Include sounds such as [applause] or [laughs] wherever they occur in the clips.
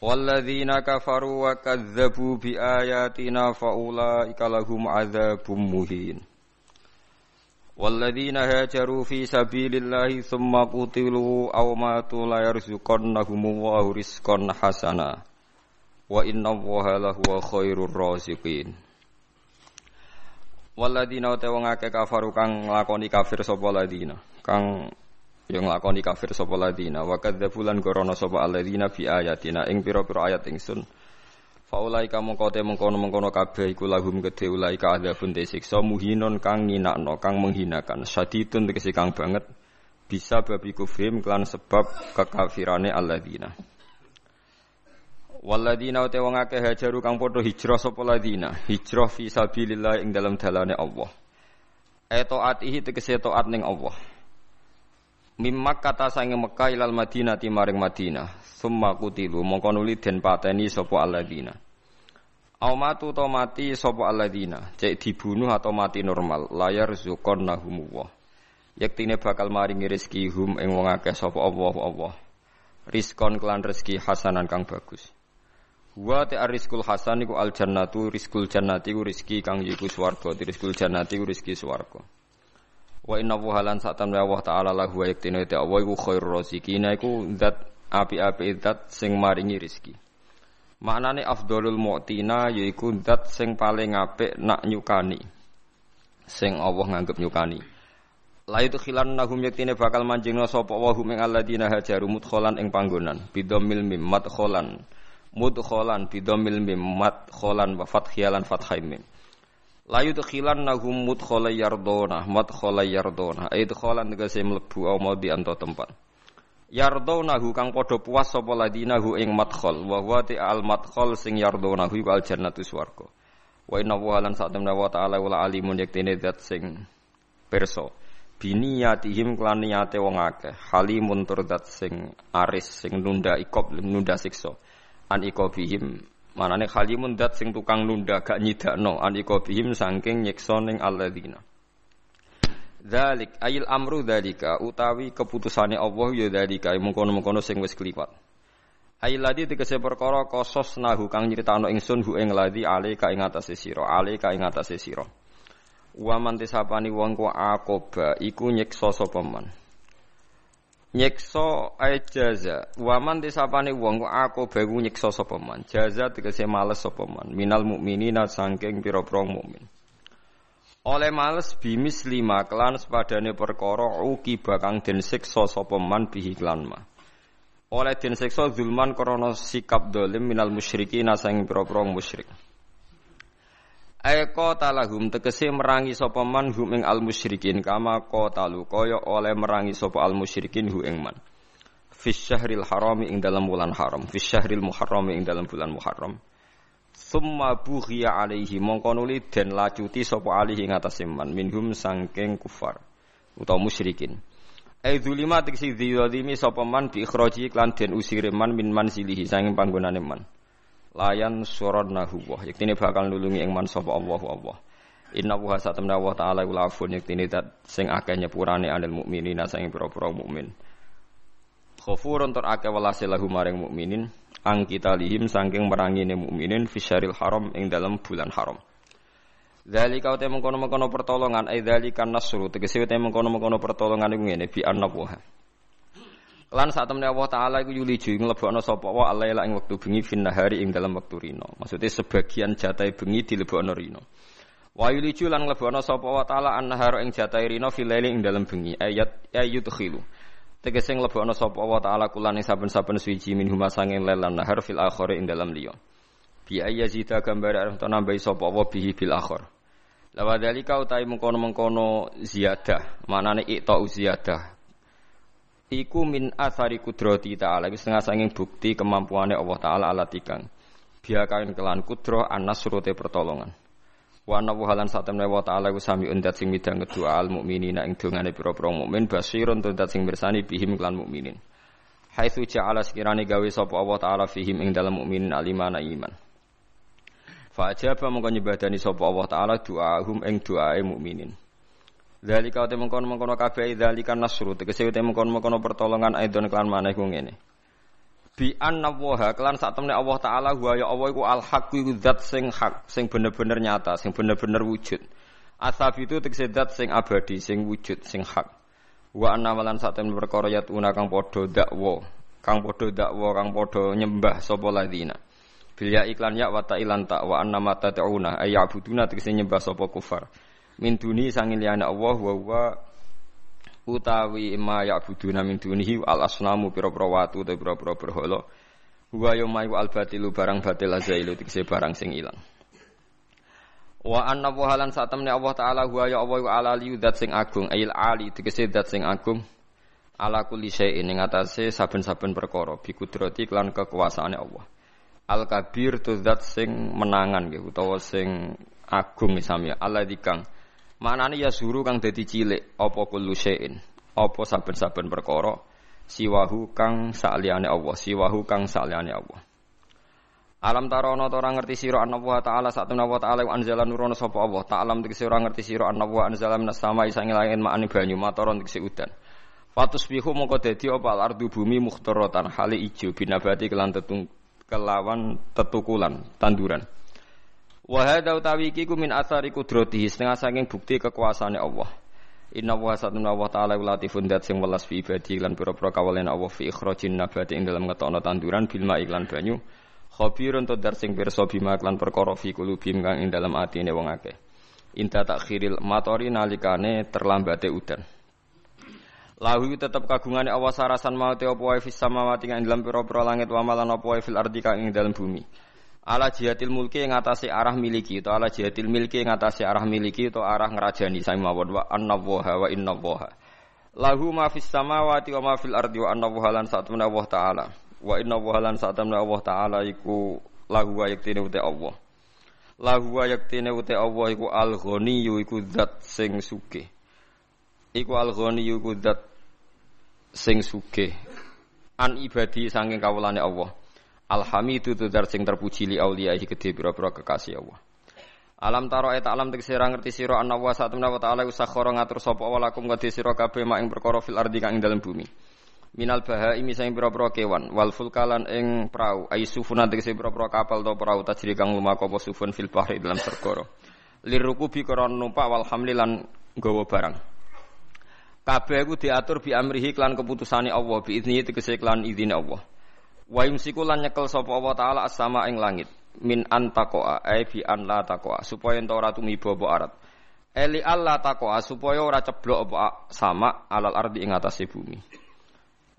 Walladzina kafaru wa kadzdzabu bi ayatina faulaika lahum adzabum muhin. Walladzina hajaru fi sabilillahi tsumma qutilu aw matu la yarzuqannahumullahu rizqan hasana. Wa inna innallaha lahuwa khairur raziqin. Walladzina ta wong kafaru kang lakoni kafir sapa ladina kang yang nglakoni kafir sapa ladina. Wa kadzabulan gorono sapa alladzina fi ayatina. Ing pira-pira ayat ingsun. Faulai kamu kote mengkono-mengkono kabeh iku lahum gede ulaika adzabun siksa muhinon kang nginakno kang menghinakan. Syadidun tegese kang banget. Bisa babi kufrim kelan sebab kekafirane alladzina Waladina uta wong akeh hajaru kang padha hijrah sapa ladina. Hijrah fi sabilillah ing dalam dalane Allah. Etoatihi tegese taat ning Allah Mimmak kata sange Mekah ilal Madinah maring Madinah. Summa kutilu mongko nuli den pateni sapa alladzina. Au matu to mati sapa alladzina, cek dibunuh atau mati normal, layar zukon nahumullah. Yektine bakal maringi rezeki hum ing wong akeh sapa Allah Allah. Rizkon kelan rezeki hasanan kang bagus. Wa te rizqul hasan iku al jannatu rizqul jannati ku rezeki kang yiku swarga, rizqul jannati ku rezeki swarga. Wa inna wuhalan saat tamna Allah Ta'ala lahu wa yaktinu ita Allah iku khairur razikina iku zat api-api zat sing maringi rizki. Maknane afdolul mu'tina yaiku zat sing paling apik nak nyukani. Sing Allah nganggep nyukani. La itu khilan nahum yaktine bakal manjingna sapa wa hum ing alladzina hajaru mudkhalan ing panggonan bidomil mim madkhalan mudkhalan bidomil mim madkhalan wa fathiyalan fathaim mim. La yudkhilan nahum mudkhala yardona madkhala yardona idkhalan tegese mlebu au mau di anto tempat. Yardonahu kang padha puas sapa ladinahu ing madkhal. Wa huwa al madkhal sing yardonahu iku al jannatu swarga. Wa inna wa lan sa'tamna wa ta'ala wala alimun yaktene zat sing perso biniyatihim klan niyate wong akeh. Halimun tur zat sing aris sing nunda ikop nunda siksa. An ikobihim Manane khalimun dat sing tukang nunda gak nyidakno aniko bihim saking nyiksa ning alladzina. Dzalik ayil amru dzalika utawi keputusane Allah ya dzalika mungkono-mungkono sing wis kliwat. Ayil ladi tegese perkara kosos nahu kang nyritakno ingsun hu ing ladi ale ka ing atase sira, ale ka ing atase sira. Wa man tisapani wong ku akoba iku nyiksa sapa man nyekso ay jaza. Waman disapane wong aku bewu nyekso sapa man? Jaza tegese males sapa man? Minal mukminina saking pira-pira mukmin. Oleh males bimis lima kelan sepadane perkara uki bakang den siksa sapa man bihi klan ma oleh den siksa zulman krana sikap dolim minal musyrikin saking pira-pira musyrik Eko talahum tegese merangi sapa man hum ing al musyrikin kama talu kaya oleh merangi sapa al musyrikin hu ing man. Fis syahril harami ing dalam bulan haram, fis syahril muharrami ing dalam bulan muharram. Summa bughiya alaihi mongko nuli den lacuti sapa alihi ing man minhum sangking kufar utawa musyrikin. Ai zulima tegese dzalimi sapa man bi ikhraji lan den usire man min manzilihi sanging panggonane man layan suradnahu. Wa yaktine bakal nulungi ing man Allah Allah Inna wa satamna wa ta'ala ula afun yaktine sing akeh nyepurane anil mukminina sing pira-pira mukmin. Khafurun tur akeh welase maring mukminin ang kita lihim saking merangine mukminin fisyaril haram ing dalam bulan haram. Dzalika uta mengkono-mengkono pertolongan ai dzalika nasru tegese uta mengkono-mengkono pertolongan iku ngene bi annabuha Lan saat temen Allah Taala iku yuliju nglebokno sapa wa alaila ing wektu bengi fin nahari ing dalam wektu rino. Maksudnya sebagian jatai bengi dilebokno rino. Wa yuliju lan nglebokno sapa wa Taala an-nahar ing jatai rino fil ing dalam bengi ayat ayat khilu. Tegese nglebokno sapa wa Taala kulan ing saben-saben suci min huma sanging lelan nahar fil akhir ing dalam liya. Bi ayazita gambar arep nambahi sapa wa bihi bil akhir. Lawa dalika utai mengkono-mengkono ziyadah, manane ikta ziyadah iku min asari kudrati ta'ala. Iku setengah sanging bukti kemampuannya Allah taala ala tikang. Biakain kelan kudro anas surute pertolongan. Wa anna halan satemne wa taala iku sami undat sing midang kedua al mukminina ing dongane pira-pira mukmin basirun tuntat sing bersani bihim kelan mukminin. Haitsu ja'ala sekirane gawe sapa Allah taala fihim ing dalam mukminin alimana iman. Fa ajaba mongko nyebadani sapa Allah taala doa hum ing doae mukminin Dzalika te mengkono-mengkono kabeh dzalika nasru tegese te mengkono-mengkono pertolongan aidon kelan maneh ku ngene. Bi anna waha kelan sak temne Allah taala wa ya Allah iku al haq iku zat sing hak, sing bener-bener nyata, sing bener-bener wujud. Asab itu tegese zat sing abadi, sing wujud, sing hak. Wa anna malan sak temne perkara yatuna kang padha dakwa, kang padha dakwa, kang padha nyembah sapa ladina. Bilya iklan ya wa ta'ilan ta wa anna mata ta'una ayyabuduna tegese nyembah sapa kufar min duni sangin liyane Allah wa wa utawi ma ya'buduna min dunihi al asnamu pira-pira watu ta pira-pira berhala. Wa yaumayu al batilu barang batil azailu tikse barang sing ilang. Wa anna wa halan satamne Allah taala huwa ya Allah ala liyu dat sing agung ail ali tegese dat sing agung ala kulli syai'in ing atase saben-saben perkara bi kudrati lan kekuasaane Allah. Al kabir tu zat sing menangan nggih utawa sing agung misalnya Allah dikang Manane ya suru kang dadi cilik apa kullu syai'in. Apa saben-saben perkara siwahu kang sakliyane Allah, siwahu kang sakliyane Allah. Alam tarono to ora ngerti sira wa ta'ala sak temna wa ta'ala anzala nurono sapa Allah. Ta'lam tegese ora ngerti sira wa anzala minas samai sange langit ma'ani banyu matoron tegese udan. Fatus bihu mongko dadi apa ardu bumi mukhtaratan hale ijo binabati kelan tetung kelawan tetukulan tanduran. Wa hadza utawi iki ku min athari qudratihi setengah saking bukti kekuasaane Allah. Inna wa satuna wa ta'ala latifun dat sing welas fi ibadi lan pira-pira kawalen Allah fi ikhrajin nabati ing dalam ngetokno tanduran bil ma iklan banyu. Khabirun to dar sing pirsa bima lan perkara fi kulubim kang ing dalam atine wong akeh. Inta takhiril matori nalikane terlambate udan. Lahu tetep kagungane Allah sarasan mau te apa wae fis samawati ing dalam pira-pira langit wa malan apa wae fil ardi kang ing dalam bumi ala jihatil mulki yang atase arah miliki atau ala jihatil milki yang atase arah miliki atau arah ngerajani. Sami mawon wa annallaha wa innallaha lahu ma fis samawati wa ma fil ardi wa annallaha lan satuna Allah taala. Wa innallaha lan satuna Allah taala iku lahu wa yaktine uta Allah. Lahu wa yaktine uta Allah iku al ghani iku zat sing sugih. Iku al ghani iku zat sing sugih. An ibadi saking kawulane Allah Alhamidu tudar sing terpuji li iki gede pira-pira kekasih Allah. Alam taro eta alam tegese ra ngerti sira ana wa satemna wa ta'ala usakhara ngatur sapa wa lakum gede sira kabeh mak ing perkara fil ardi kang ing dalem bumi. Minal bahaimi sing pira-pira kewan wal fulkalan ing prau ai sufuna tegese pira-pira kapal to prau tajri kang lumaku apa sufun fil bahri dalam segara. Lirukubi krana numpak wal hamlilan nggawa barang. Kabeh iku diatur bi amrihi klan keputusane Allah bi idzni tegese klan idine Allah. Wa yumsiku lan nyekel sapa Allah taala as-sama ing langit min antaqoa ai fi an la taqoa supaya ento ora tumiba apa arat. Eli Allah taqoa supaya ora ceblok apa sama alal ardi ing atase bumi.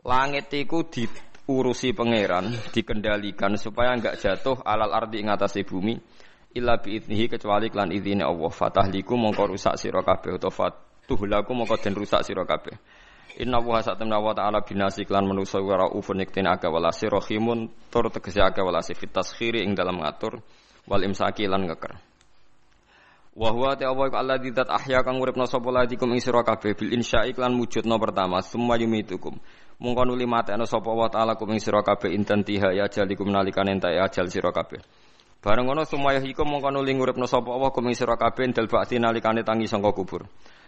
Langit iku diurusi pangeran, dikendalikan supaya enggak jatuh alal ardi ing atase bumi illa bi idnihi kecuali klan idine Allah. Fatahliku mongko rusak sira kabeh utawa fatuhlaku mongko den rusak sira kabeh. Inna wa satamna wa ta'ala binasi klan manusa wa raufun iktin aga walasi rohimun tur tegesi aga walasi fit taskhiri ing dalam ngatur wal imsaki lan ngeker. Wa huwa ta Allah Allah didat ahya kang uripna sapa ladikum ing sira kabeh bil insya'i klan wujudna pertama summa yumitukum. Mungko nuli matekno sapa wa ta'ala kum ing sira kabeh inten tiha ya jalikum nalikane entek ajal sira kabeh. Bareng ngono sumaya iku mungko nuli nguripna sapa Allah kum ing sira kabeh dal bakti nalikane tangi sangka kubur.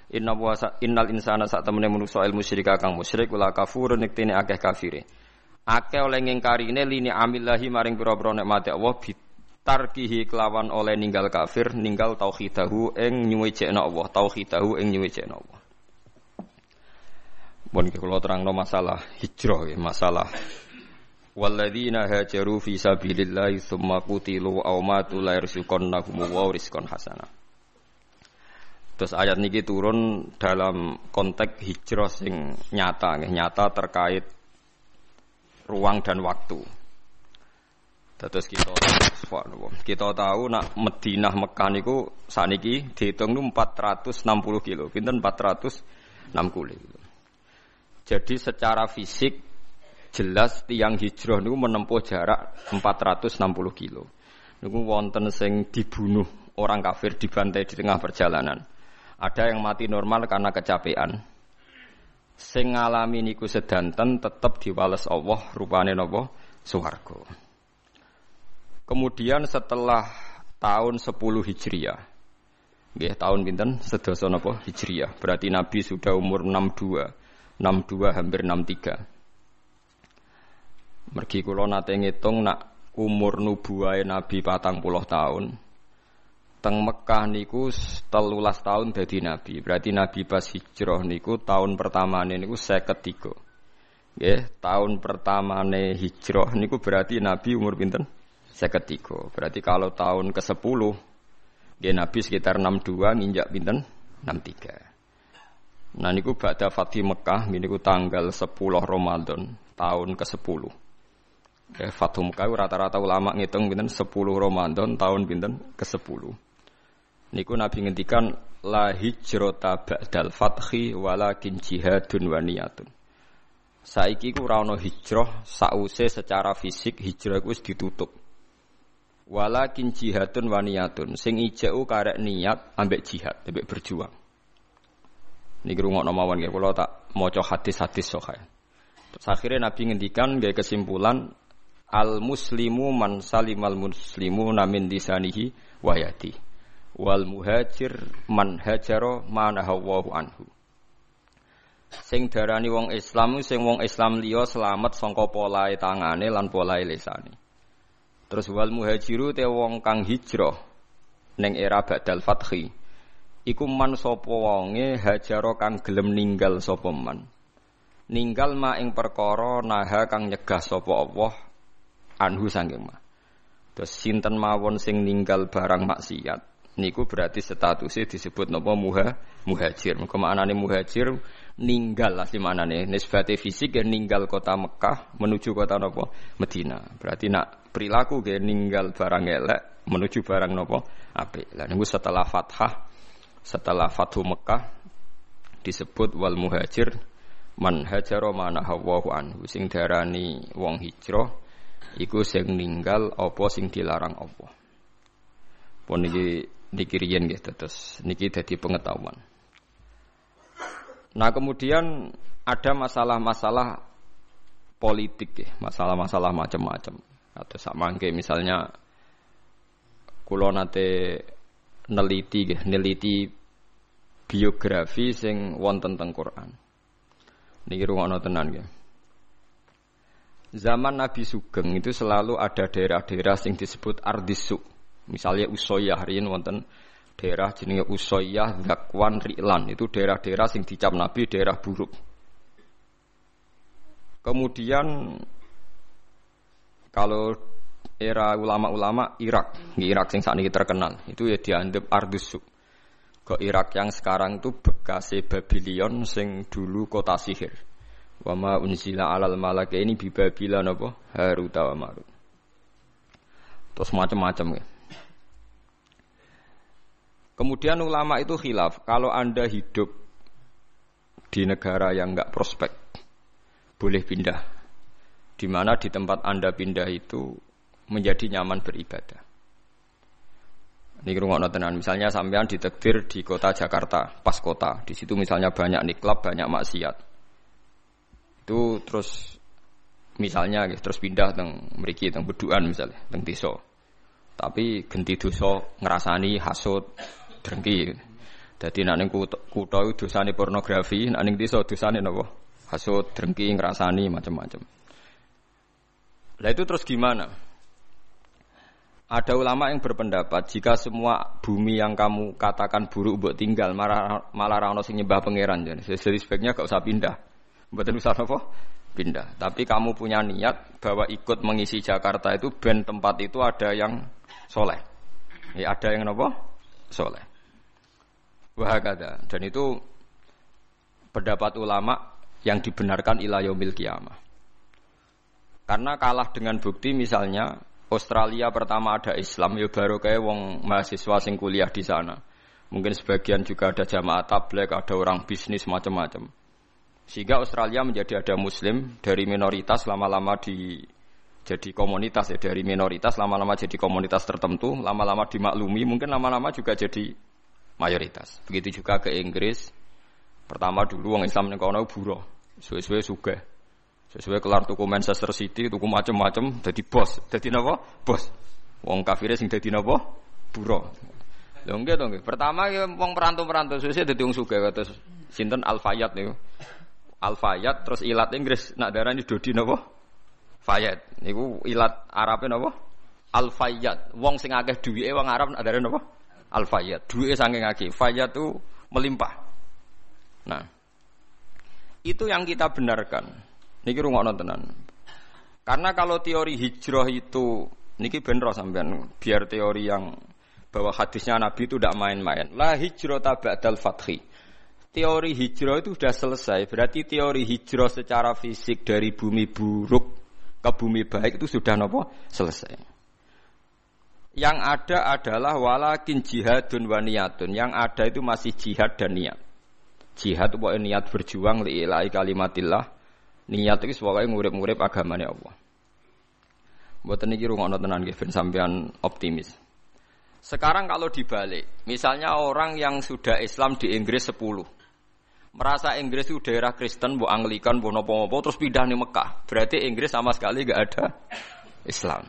Inna wa innal insana sak temene manusa ilmu musyrik kang musyrik wala kafur niktene akeh kafire. Akeh oleh ngingkarine lini amillahi maring pira-pira nikmate Allah bitarkihi kelawan oleh ninggal kafir, ninggal tauhidahu ing nyuwejekna Allah, tauhidahu ing nyuwejekna Allah. Bon kula terangno masalah hijrah masalah Walladzina hajaru fi sabilillahi tsumma qutilu aw matu la yarzuqannahum wa rizqan hasanah. Terus ayat niki turun dalam konteks hijrah sing nyata, nggih, nyata terkait ruang dan waktu. Terus kita kita tahu nak Madinah Mekah niku saniki dihitung nu 460 kilo, pinten 460 kilo. Jadi secara fisik jelas tiang hijrah niku menempuh jarak 460 kilo. Niku wonten sing dibunuh orang kafir dibantai di tengah perjalanan. Ada yang mati normal karena kecapean. Sing ngalami niku sedanten tetep diwales Allah rupane napa swarga. Kemudian setelah tahun 10 Hijriah. Nggih, tahun pinten? Sedasa napa Hijriah. Berarti Nabi sudah umur 62. 62 hampir 63. Mergi kula nate ngitung nak umur nubuwahe Nabi patang puluh tahun. Teng Mekah niku telulas tahun dadi Nabi. Berarti Nabi pas hijrah niku tahun pertama niku saya ketiga. Ya, tahun pertama nih hijrah niku berarti Nabi umur pinten? Saya ketiga. Berarti kalau tahun ke sepuluh, dia Nabi sekitar 62 nginjak pinten? 63. Nah niku ba'da Fatih Mekah niku tanggal 10 Ramadan tahun ke-10. Eh, Fatih Mekah rata-rata ulama ngitung pinten 10 Ramadan tahun pinten ke-10. Niku Nabi ngendikan la hijrata ba'dal fathi walakin jihadun wa niyatun. Saiki ku ora ana hijrah sause secara fisik hijrah ku ditutup. Walakin jihadun wa niyatun. Sing ijau karek niat ambek jihad, ambek berjuang. Niki rungokno mawon nggih kula tak maca hadis-hadis sahih. Akhirnya Nabi ngendikan gaya kesimpulan al muslimu man salimal muslimu namin disanihi wayati wal muhajir man hajaro manahawahu anhu. Sing darani wong Islam sing wong Islam liya selamat sangka polahe tangane lan polahe lisane. Terus wal muhajiru te wong kang hijrah ning era badal fathi iku man sapa wonge hajaro kang gelem ninggal sapa man ninggal ma ing perkara naha kang nyegah sapa Allah anhu sanging ma terus sinten mawon sing ninggal barang maksiat niku berarti statusnya disebut napa muha muhajir. Mengko maknane muhajir ninggal asli maknane. Nisbate fisik ya ninggal kota Mekah menuju kota napa Medina. Berarti nak perilaku ge ninggal barang elek menuju barang napa apik. Lah niku setelah fathah setelah Fathu Mekah disebut wal muhajir man hajaro mana hawahu anhu. Sing darani wong hijrah iku sing ninggal apa sing dilarang apa? Pun niki niki riyen nggih terus niki dadi pengetahuan nah kemudian ada masalah-masalah politik ya masalah-masalah macam-macam atau sama misalnya kulo nate neliti neliti biografi sing wonten teng Quran. Niki rungokno tenan ya. Zaman Nabi Sugeng itu selalu ada daerah-daerah sing disebut Ardisu. Misalnya Usoyah riyen wonten daerah jenenge Usoyah, Zakwan, Ri'lan. Itu daerah-daerah sing dicap Nabi daerah buruk. Kemudian kalau era ulama-ulama Irak, di Irak sing saat ini terkenal, itu ya dianggap Ardusu. Ke Irak yang sekarang itu bekas Babylon sing dulu kota sihir. Wama unzila alal malaka ini bi Babylon apa? Harut wa Marut. Terus macam-macam ya. Kemudian ulama itu khilaf, kalau Anda hidup di negara yang enggak prospek, boleh pindah. Di mana di tempat Anda pindah itu menjadi nyaman beribadah. Ini rumah tenan. Misalnya sampean ditekdir di kota Jakarta, pas kota. Di situ misalnya banyak niklab, banyak maksiat. Itu terus misalnya gitu, terus pindah teng mriki teng beduan misalnya, teng desa. Tapi genti dosa ngerasani hasut, drengki. Jadi nak ning kutha itu dosane pornografi, nak ning desa dosane napa? Hasut, drengki, ngerasani macam-macam. Lah itu terus gimana? Ada ulama yang berpendapat jika semua bumi yang kamu katakan buruk buat tinggal malah malah rano sing nyembah pangeran jadi sebaiknya gak usah pindah. Mboten usah apa? Pindah. Tapi kamu punya niat bahwa ikut mengisi Jakarta itu ben tempat itu ada yang soleh. Ya ada yang apa? Soleh. Wahakada. Dan itu pendapat ulama yang dibenarkan ilayomil kiamah. Karena kalah dengan bukti misalnya Australia pertama ada Islam ya baru kayak wong mahasiswa sing kuliah di sana. Mungkin sebagian juga ada jamaah tablek, ada orang bisnis macam-macam. Sehingga Australia menjadi ada muslim dari minoritas lama-lama di jadi komunitas ya dari minoritas lama-lama jadi komunitas tertentu, lama-lama dimaklumi, mungkin lama-lama juga jadi mayoritas. Begitu juga ke Inggris. Pertama dulu orang Islam ning kono buruh, suwe-suwe sugih. Sesuai kelar tuku Manchester City, tuku macam-macam, jadi bos. Jadi napa? Bos. Wong kafirnya sing jadi napa? Buruh. Lho nggih. Pertama ya wong perantau-perantau suwe dadi wong sugih kados sinten Al Fayyad niku. Al-Fayat terus ilat Inggris nak darani Dodi napa? Fayat. Niku ilat Arabe napa? Al-Fayyat. Wong sing akeh duwike wong Arab nak darani napa? Al-Fayyat. Duwike saking akeh. Fayyat itu melimpah. Nah, itu yang kita benarkan. Niki rungokno tenan. Karena kalau teori hijrah itu niki bener sampean biar teori yang bahwa hadisnya Nabi itu tidak main-main. La hijrah ba'dal fathi teori hijrah itu sudah selesai. Berarti teori hijrah secara fisik dari bumi buruk ke bumi baik itu sudah nopo selesai. Yang ada adalah walakin jihadun wa niyatun. Yang ada itu masih jihad dan niat. Jihad itu niat berjuang li'ilai kalimatillah. Niat itu sebagai ngurip-ngurip agamanya Allah. Buat ini kira ngono tenan Kevin sampean optimis. Sekarang kalau dibalik, misalnya orang yang sudah Islam di Inggris 10, merasa Inggris itu daerah Kristen, bu Anglikan, bu nopo-nopo, terus pindah nih Mekah. Berarti Inggris sama sekali gak ada Islam.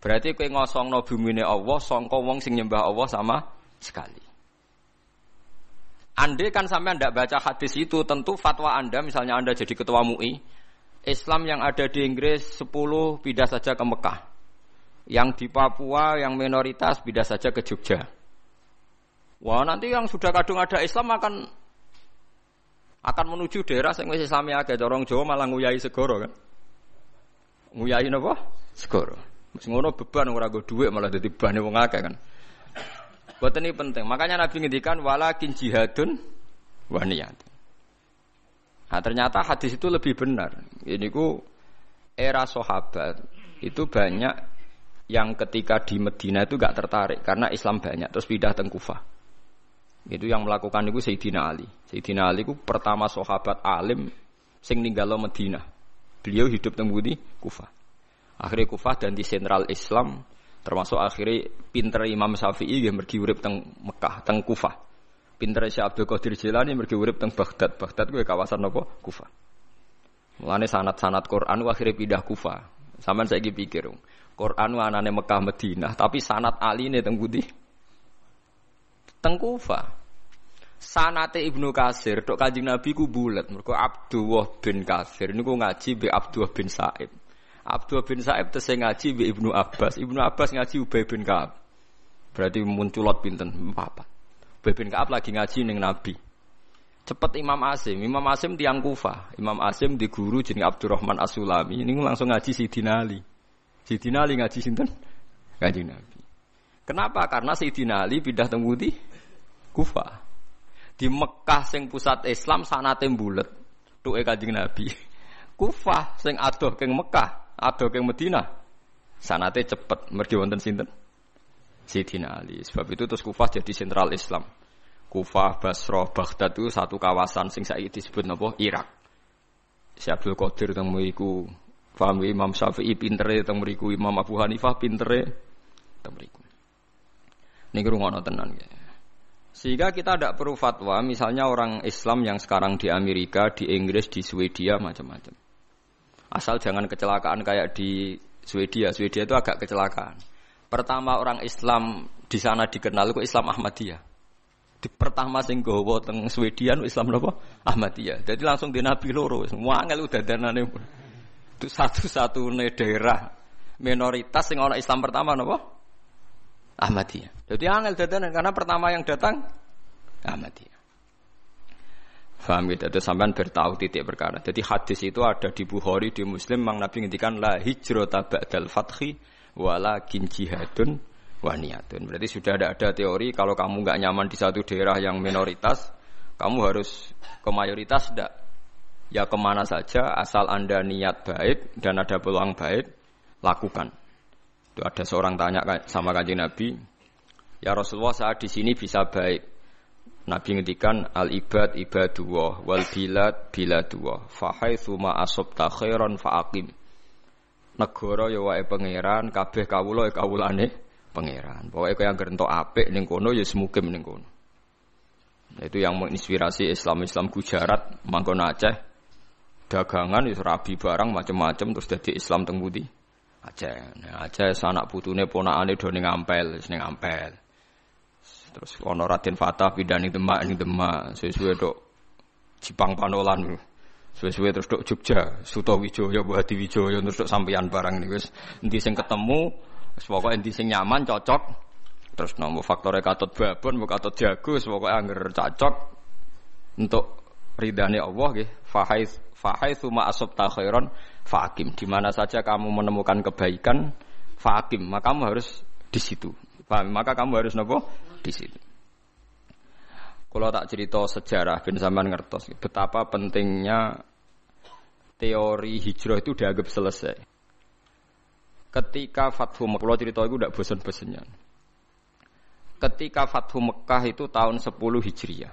Berarti kue ngosong no bumi Allah, songko wong sing nyembah Allah sama sekali. Anda kan sampai anda baca hadis itu, tentu fatwa anda, misalnya anda jadi ketua MUI, Islam yang ada di Inggris 10 pindah saja ke Mekah. Yang di Papua, yang minoritas pindah saja ke Jogja. Wah nanti yang sudah kadung ada Islam akan akan menuju daerah sing wis Islami akeh corong Jawa malah nguyai segoro kan. Nguyai napa? Segoro. Ngono beban ora go dhuwit malah dadi bane wong akeh kan. Boten ini penting. Makanya Nabi ngendikan walakin jihadun wa niyat. Nah, ternyata hadis itu lebih benar. Ini ku era sahabat itu banyak yang ketika di Medina itu gak tertarik karena Islam banyak terus pindah teng Kufah. Itu yang melakukan itu Sayyidina Ali. Sayyidina Ali itu pertama sahabat alim sing ninggalo Medina. Beliau hidup Budi Kufah. Akhirnya Kufah dan di sentral Islam termasuk akhirnya pinter Imam Syafi'i yang pergi urip teng Mekah, teng Kufah. Pinter Syekh Abdul Qadir Jilani pergi urip teng Baghdad. Baghdad gue kawasan apa? Kufah. Mulane sanat-sanat Quran akhirnya pindah Kufah. Sampeyan saiki pikir, Quran anane Mekah Madinah, tapi sanat Ali ini teng Budi Tengkufa. Sanate Ibnu Kasir, dok Kanjeng Nabi ku bulat. Mergo Abdullah bin Kasir niku ngaji be Abdullah bin Sa'ib. Abdullah bin Sa'ib tese ngaji be Ibnu Abbas. Ibnu Abbas ngaji Ubay bin Ka'ab. Berarti munculot pinten empat. Ubay bin Ka'ab lagi ngaji ning Nabi. Cepet Imam Asim, Imam Asim tiang Kufa. Imam Asim di guru jeneng Abdurrahman As-Sulami. Ini langsung ngaji Sidina Ali. Sidina Ali ngaji sinten? Ngaji Nabi. Kenapa? Karena Sidina Ali pindah temudi Kufa. Di Mekah sing pusat Islam sanate bulet. Tuke Kanjeng Nabi. [laughs] Kufa sing adoh keng Mekah, adoh keng Medina. Sanate cepet mergi wonten sinten? Sayyidina Ali. Sebab itu terus Kufah jadi sentral Islam. Kufah, Basrah, Baghdad itu satu kawasan sing saiki disebut napa? Irak. Si Abdul Qadir teng mriku. Paham Imam Syafi'i pintere teng mriku, Imam Abu Hanifah pintere teng mriku. Niki rungono tenan ya. Sehingga kita tidak perlu fatwa, misalnya orang Islam yang sekarang di Amerika, di Inggris, di Swedia, macam-macam. Asal jangan kecelakaan kayak di Swedia. Swedia itu agak kecelakaan. Pertama orang Islam di sana dikenal itu Islam Ahmadiyah. Di pertama sing gowo teng Swedia Islam apa? Ahmadiyah. Jadi langsung di Nabi loro. Semua angel udah danane. Itu satu-satunya daerah minoritas yang orang Islam pertama napa? Ahmadiyah. Jadi angel dadanan karena pertama yang datang Ahmadiyah. Faham gitu? Itu sampean bertahu titik perkara. Jadi hadis itu ada di Bukhari, di Muslim, Mang Nabi ngendikan la hijrata ba'dal fathi wala jihadun wa niyatun. Berarti sudah ada ada teori kalau kamu nggak nyaman di satu daerah yang minoritas, kamu harus ke mayoritas tidak. Ya ke mana saja asal anda niat baik dan ada peluang baik, lakukan. Itu ada seorang tanya sama kanjeng Nabi, ya Rasulullah saat di sini bisa baik. Nabi ngendikan al ibad ibadullah wal bilad biladullah fa haitsu ma asabta khairan fa aqim. Negara ya wae pangeran, kabeh kawula ya kawulane pangeran. Pokoke kaya anggere entuk apik ning kono ya semukim ning kono. Itu yang menginspirasi Islam-Islam Gujarat, Mangkon Aceh. Dagangan itu rabi barang macam-macam terus jadi Islam teng Aceh. Nah, Aceh sanak putune ponakane do ning ampel, ning ampel. Terus ono Raden Fatah pindah ning Demak ning Demak, suwe-suwe tok Jipang Panolan. Suwe-suwe terus tok Jogja, Suto Wijaya, Hadi Wijaya terus tok sampeyan barang niku wis endi sing ketemu, wis pokoke sing nyaman cocok. Terus nomor faktornya katut babon, mau katut jago, pokoknya angger cocok untuk ridhani Allah nggih. Fahai fahai suma asab khairan fakim. Di mana saja kamu menemukan kebaikan, fakim, maka kamu harus di situ. Paham? Maka kamu harus nopo di situ. Kalau tak cerita sejarah bin zaman ngertos betapa pentingnya teori hijrah itu dianggap selesai. Ketika Fathu Mekah, cerita itu tidak bosan-bosannya. Ketika Fathu Mekah itu tahun 10 Hijriah,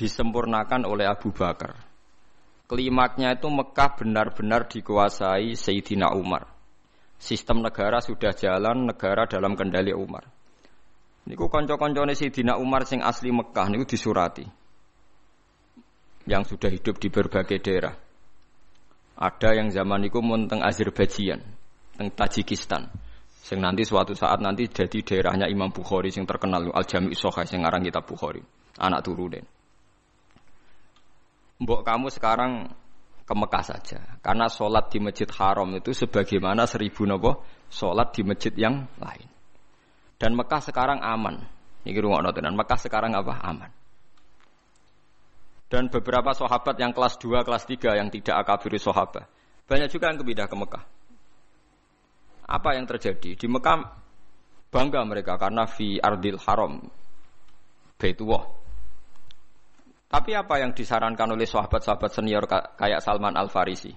disempurnakan oleh Abu Bakar. Klimaknya itu Mekah benar-benar dikuasai Sayyidina Umar. Sistem negara sudah jalan, negara dalam kendali Umar. Niku konco-koncone Sayyidina Umar sing asli Mekah niku disurati. Yang sudah hidup di berbagai daerah. Ada yang zaman niku mun teng Azerbaijan, teng Tajikistan. Sing nanti suatu saat nanti jadi daerahnya Imam Bukhari sing terkenal Al Jami' Sahih sing ngarang kitab Bukhari. Anak turunin. Mbok kamu sekarang ke Mekah saja. Karena sholat di Masjid Haram itu sebagaimana seribu nopo sholat di masjid yang lain. Dan Mekah sekarang aman. Ini rumah dan Mekah sekarang apa? Aman. Dan beberapa sahabat yang kelas 2, kelas 3 yang tidak akabiri sahabat. Banyak juga yang kepindah ke Mekah. Apa yang terjadi? Di Mekah bangga mereka karena fi ardil haram. Baitullah. Tapi apa yang disarankan oleh sahabat-sahabat senior kayak Salman Al-Farisi?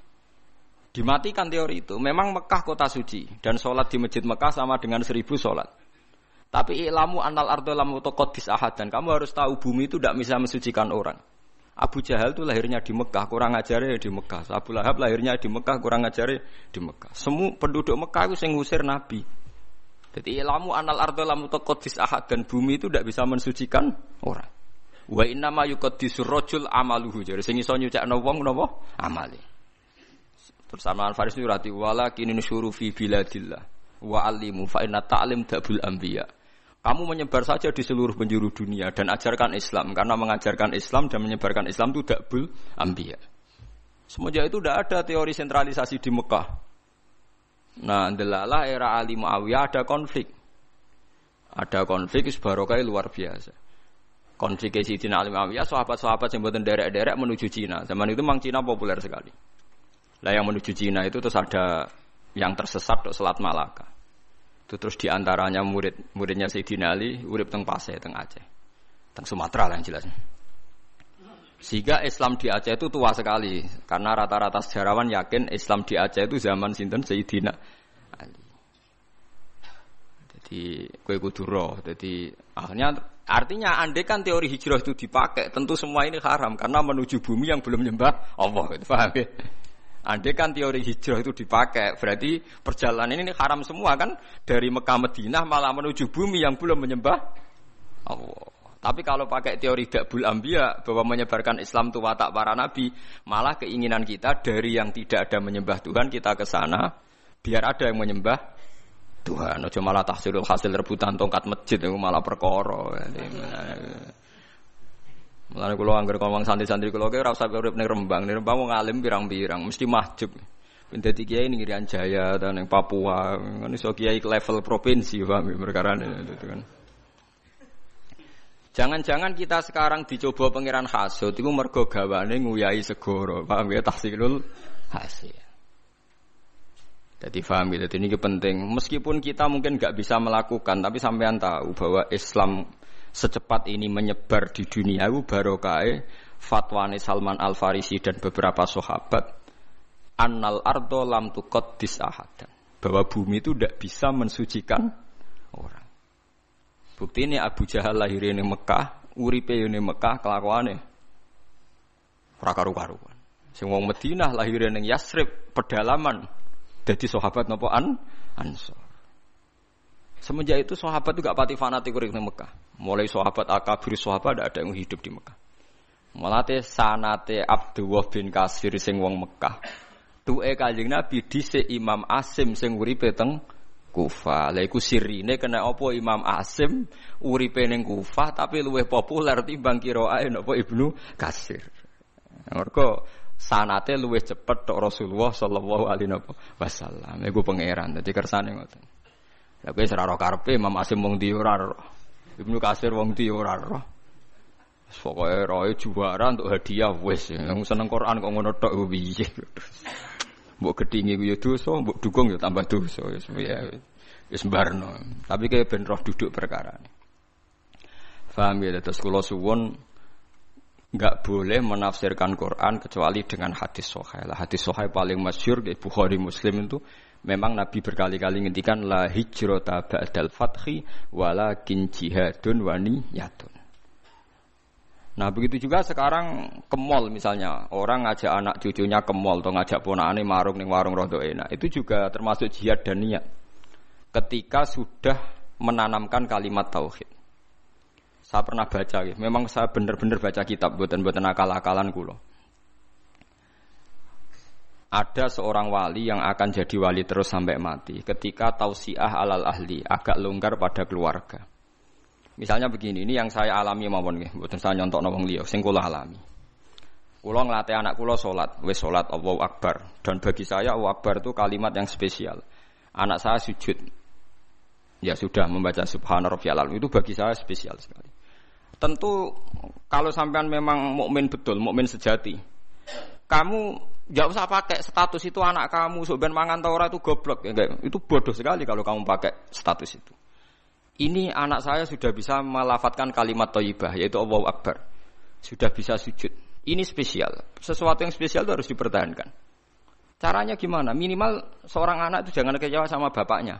Dimatikan teori itu. Memang Mekah kota suci. Dan sholat di masjid Mekah sama dengan seribu sholat. Tapi ilmu anal ardo lam dis ahad dan kamu harus tahu bumi itu tidak bisa mensucikan orang. Abu Jahal itu lahirnya di Mekah, kurang ajarnya di Mekah. Abu Lahab lahirnya di Mekah, kurang ajarnya di Mekah. Semua penduduk Mekah itu yang ngusir Nabi. Jadi ilmu anal ardo lam dis ahad dan bumi itu tidak bisa mensucikan orang. Wa inna ma yuqaddisu rajul amaluhu. Jadi sing iso nyucakno wong napa? Amale. Terus Faris itu rati wala kini nusyuru fi biladillah wa alimu fa inna ta'lim dabul anbiya. Kamu menyebar saja di seluruh penjuru dunia dan ajarkan Islam karena mengajarkan Islam dan menyebarkan Islam itu dakbul ambia. Semenjak itu tidak ada teori sentralisasi di Mekah. Nah, delalah era Ali Muawiyah ada konflik. Ada konflik barokai luar biasa. Konflik Sayyidina Ali Muawiyah, sahabat-sahabat yang buatan derek-derek menuju Cina. Zaman itu memang Cina populer sekali. Lah yang menuju Cina itu terus ada yang tersesat ke Selat Malaka. Itu terus di antaranya murid muridnya Sayyidina Ali, urip teng Pasai, teng Aceh, teng Sumatera lah yang jelas. Sehingga Islam di Aceh itu tua sekali karena rata-rata sejarawan yakin Islam di Aceh itu zaman sinten Sayyidina Ali. Jadi kue kuduro. Jadi akhirnya artinya andai kan teori hijrah itu dipakai, tentu semua ini haram karena menuju bumi yang belum nyembah Allah. Gitu, paham ya? Andai kan teori hijrah itu dipakai, berarti perjalanan ini haram semua kan dari Mekah Madinah malah menuju bumi yang belum menyembah Allah. Tapi kalau pakai teori dakbul ambia bahwa menyebarkan Islam itu watak para nabi, malah keinginan kita dari yang tidak ada menyembah Tuhan kita ke sana biar ada yang menyembah Tuhan. Ojo malah tahsilul hasil rebutan tongkat masjid itu malah perkara. Mulane kula anggere ngomong santri-santri kula ki ora usah urip ning Rembang, ning Rembang wong alim pirang-pirang mesti mahjub. Dadi kiai ning Irian Jaya dan ning Papua, kan iso kiai level provinsi paham perkara itu kan. Jangan-jangan kita sekarang dicoba pangeran hasud itu mergo gawane nguyai segoro, paham ya tahsilul hasil. Jadi paham ya, jadi ini penting. Meskipun kita mungkin nggak bisa melakukan, tapi sampean tahu bahwa Islam secepat ini menyebar di dunia itu barokai fatwane Salman Al Farisi dan beberapa sahabat annal ardo lam tukot disahadan bahwa bumi itu tidak bisa mensucikan orang. Bukti ini Abu Jahal lahir di Mekah, uripe ning Mekah kelakuane ora karu-karuan. Sing wong Madinah lahir ning Yasrib pedalaman dadi sahabat napa an Ansor. Semenjak itu sahabat juga pati fanatik ning Mekah. Mulai sahabat akabir sahabat ada yang hidup di Mekah. Mulate sanate Abdullah bin Kasir sing wong Mekah. Tuke Kanjeng Nabi dhisik Imam Asim sing uripe teng Kufah. Lha iku sirine kena apa Imam Asim uripe ning Kufah tapi luwih populer timbang kiroae napa Ibnu Kasir. Mergo sanate luwih cepet tok Rasulullah sallallahu alaihi wasallam. Iku pangeran dadi kersane ngoten. Lah kowe ora karepe Imam Asim wong ndi ora Ibnu Kasir wong ndi ora Pokoknya roy juara untuk hadiah wes. Yang seneng Quran kok ngono tok piye. Mbok gedhingi ku ya dosa, mbok dukung ya tambah dosa. Wis ya wis. Tapi kayak ben roh duduk perkara. Faham ya terus kula suwun nggak boleh menafsirkan Quran kecuali dengan hadis. Lah hadis sahih paling masyhur di Bukhari Muslim itu memang Nabi berkali-kali ngendikan la hijrata ba'dal fathi walakin jihadun wa niyatun. Nah begitu juga sekarang ke mall misalnya orang ngajak anak cucunya ke mall atau ngajak ponakane marung ning warung rodo enak itu juga termasuk jihad dan niat. Ketika sudah menanamkan kalimat tauhid. Saya pernah baca, memang saya benar-benar baca kitab buatan-buatan akal-akalan kulo. Ada seorang wali yang akan jadi wali terus sampai mati ketika tausiah alal ahli agak longgar pada keluarga. Misalnya begini, ini yang saya alami mawon nggih, mboten saya nyontok wong liya, sing alami. Kula nglatih anak kula salat, wis salat Allahu Akbar. Dan bagi saya Allahu Akbar itu kalimat yang spesial. Anak saya sujud. Ya sudah membaca subhana rabbiyal itu bagi saya spesial sekali. Tentu kalau sampean memang mukmin betul, mukmin sejati. Kamu nggak usah pakai status itu anak kamu, sebenarnya mangan taura itu goblok ya, Itu bodoh sekali kalau kamu pakai status itu. Ini anak saya sudah bisa melafatkan kalimat toibah yaitu Allahu Akbar. Sudah bisa sujud. Ini spesial. Sesuatu yang spesial itu harus dipertahankan. Caranya gimana? Minimal seorang anak itu jangan kecewa sama bapaknya.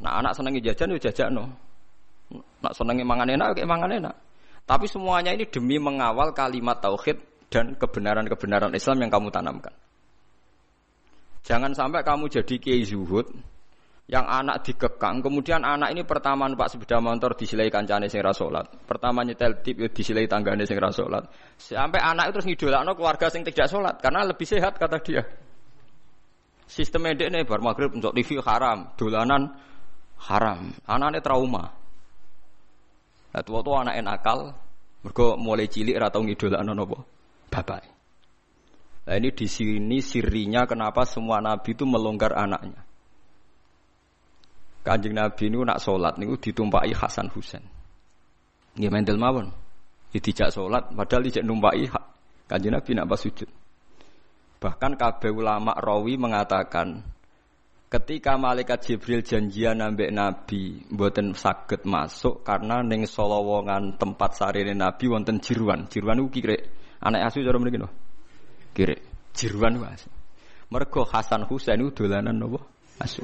Nah anak senangi jajan ya jajan no. Nak senangi mangan enak, kayak mangan enak. Tapi semuanya ini demi mengawal kalimat tauhid dan kebenaran-kebenaran Islam yang kamu tanamkan. Jangan sampai kamu jadi kiai zuhud, yang anak dikekang, kemudian anak ini pertama numpak sepeda motor disilai kancane sing rasolat. Pertama nyetel tip ya disilai tanggane sing rasolat. Sampai anak itu terus ngidolakno keluarga sing tidak sholat karena lebih sehat kata dia. Sistem medek nih bar maghrib untuk TV haram, dolanan haram. Anaknya trauma. Nah, tua-tua anak nakal, mereka mulai cilik atau ngidolakno nopo bapak. Nah ini di sini sirinya kenapa semua nabi itu melonggar anaknya. Kanjeng Nabi ini nak sholat niku ditumpai Hasan Husain. Nggih mendel mawon. Dijak sholat padahal dijak numpai Kanjeng Nabi nak pas sujud. Bahkan kabeh ulama rawi mengatakan ketika malaikat Jibril janjian nambah Nabi mboten saged masuk karena ning solowongan tempat sarine Nabi wonten jiruan. Jiruan niku kire anak asu cara mriki no. Kire jiruan wae. Mergo Hasan Husain itu dolanan nopo? Asu.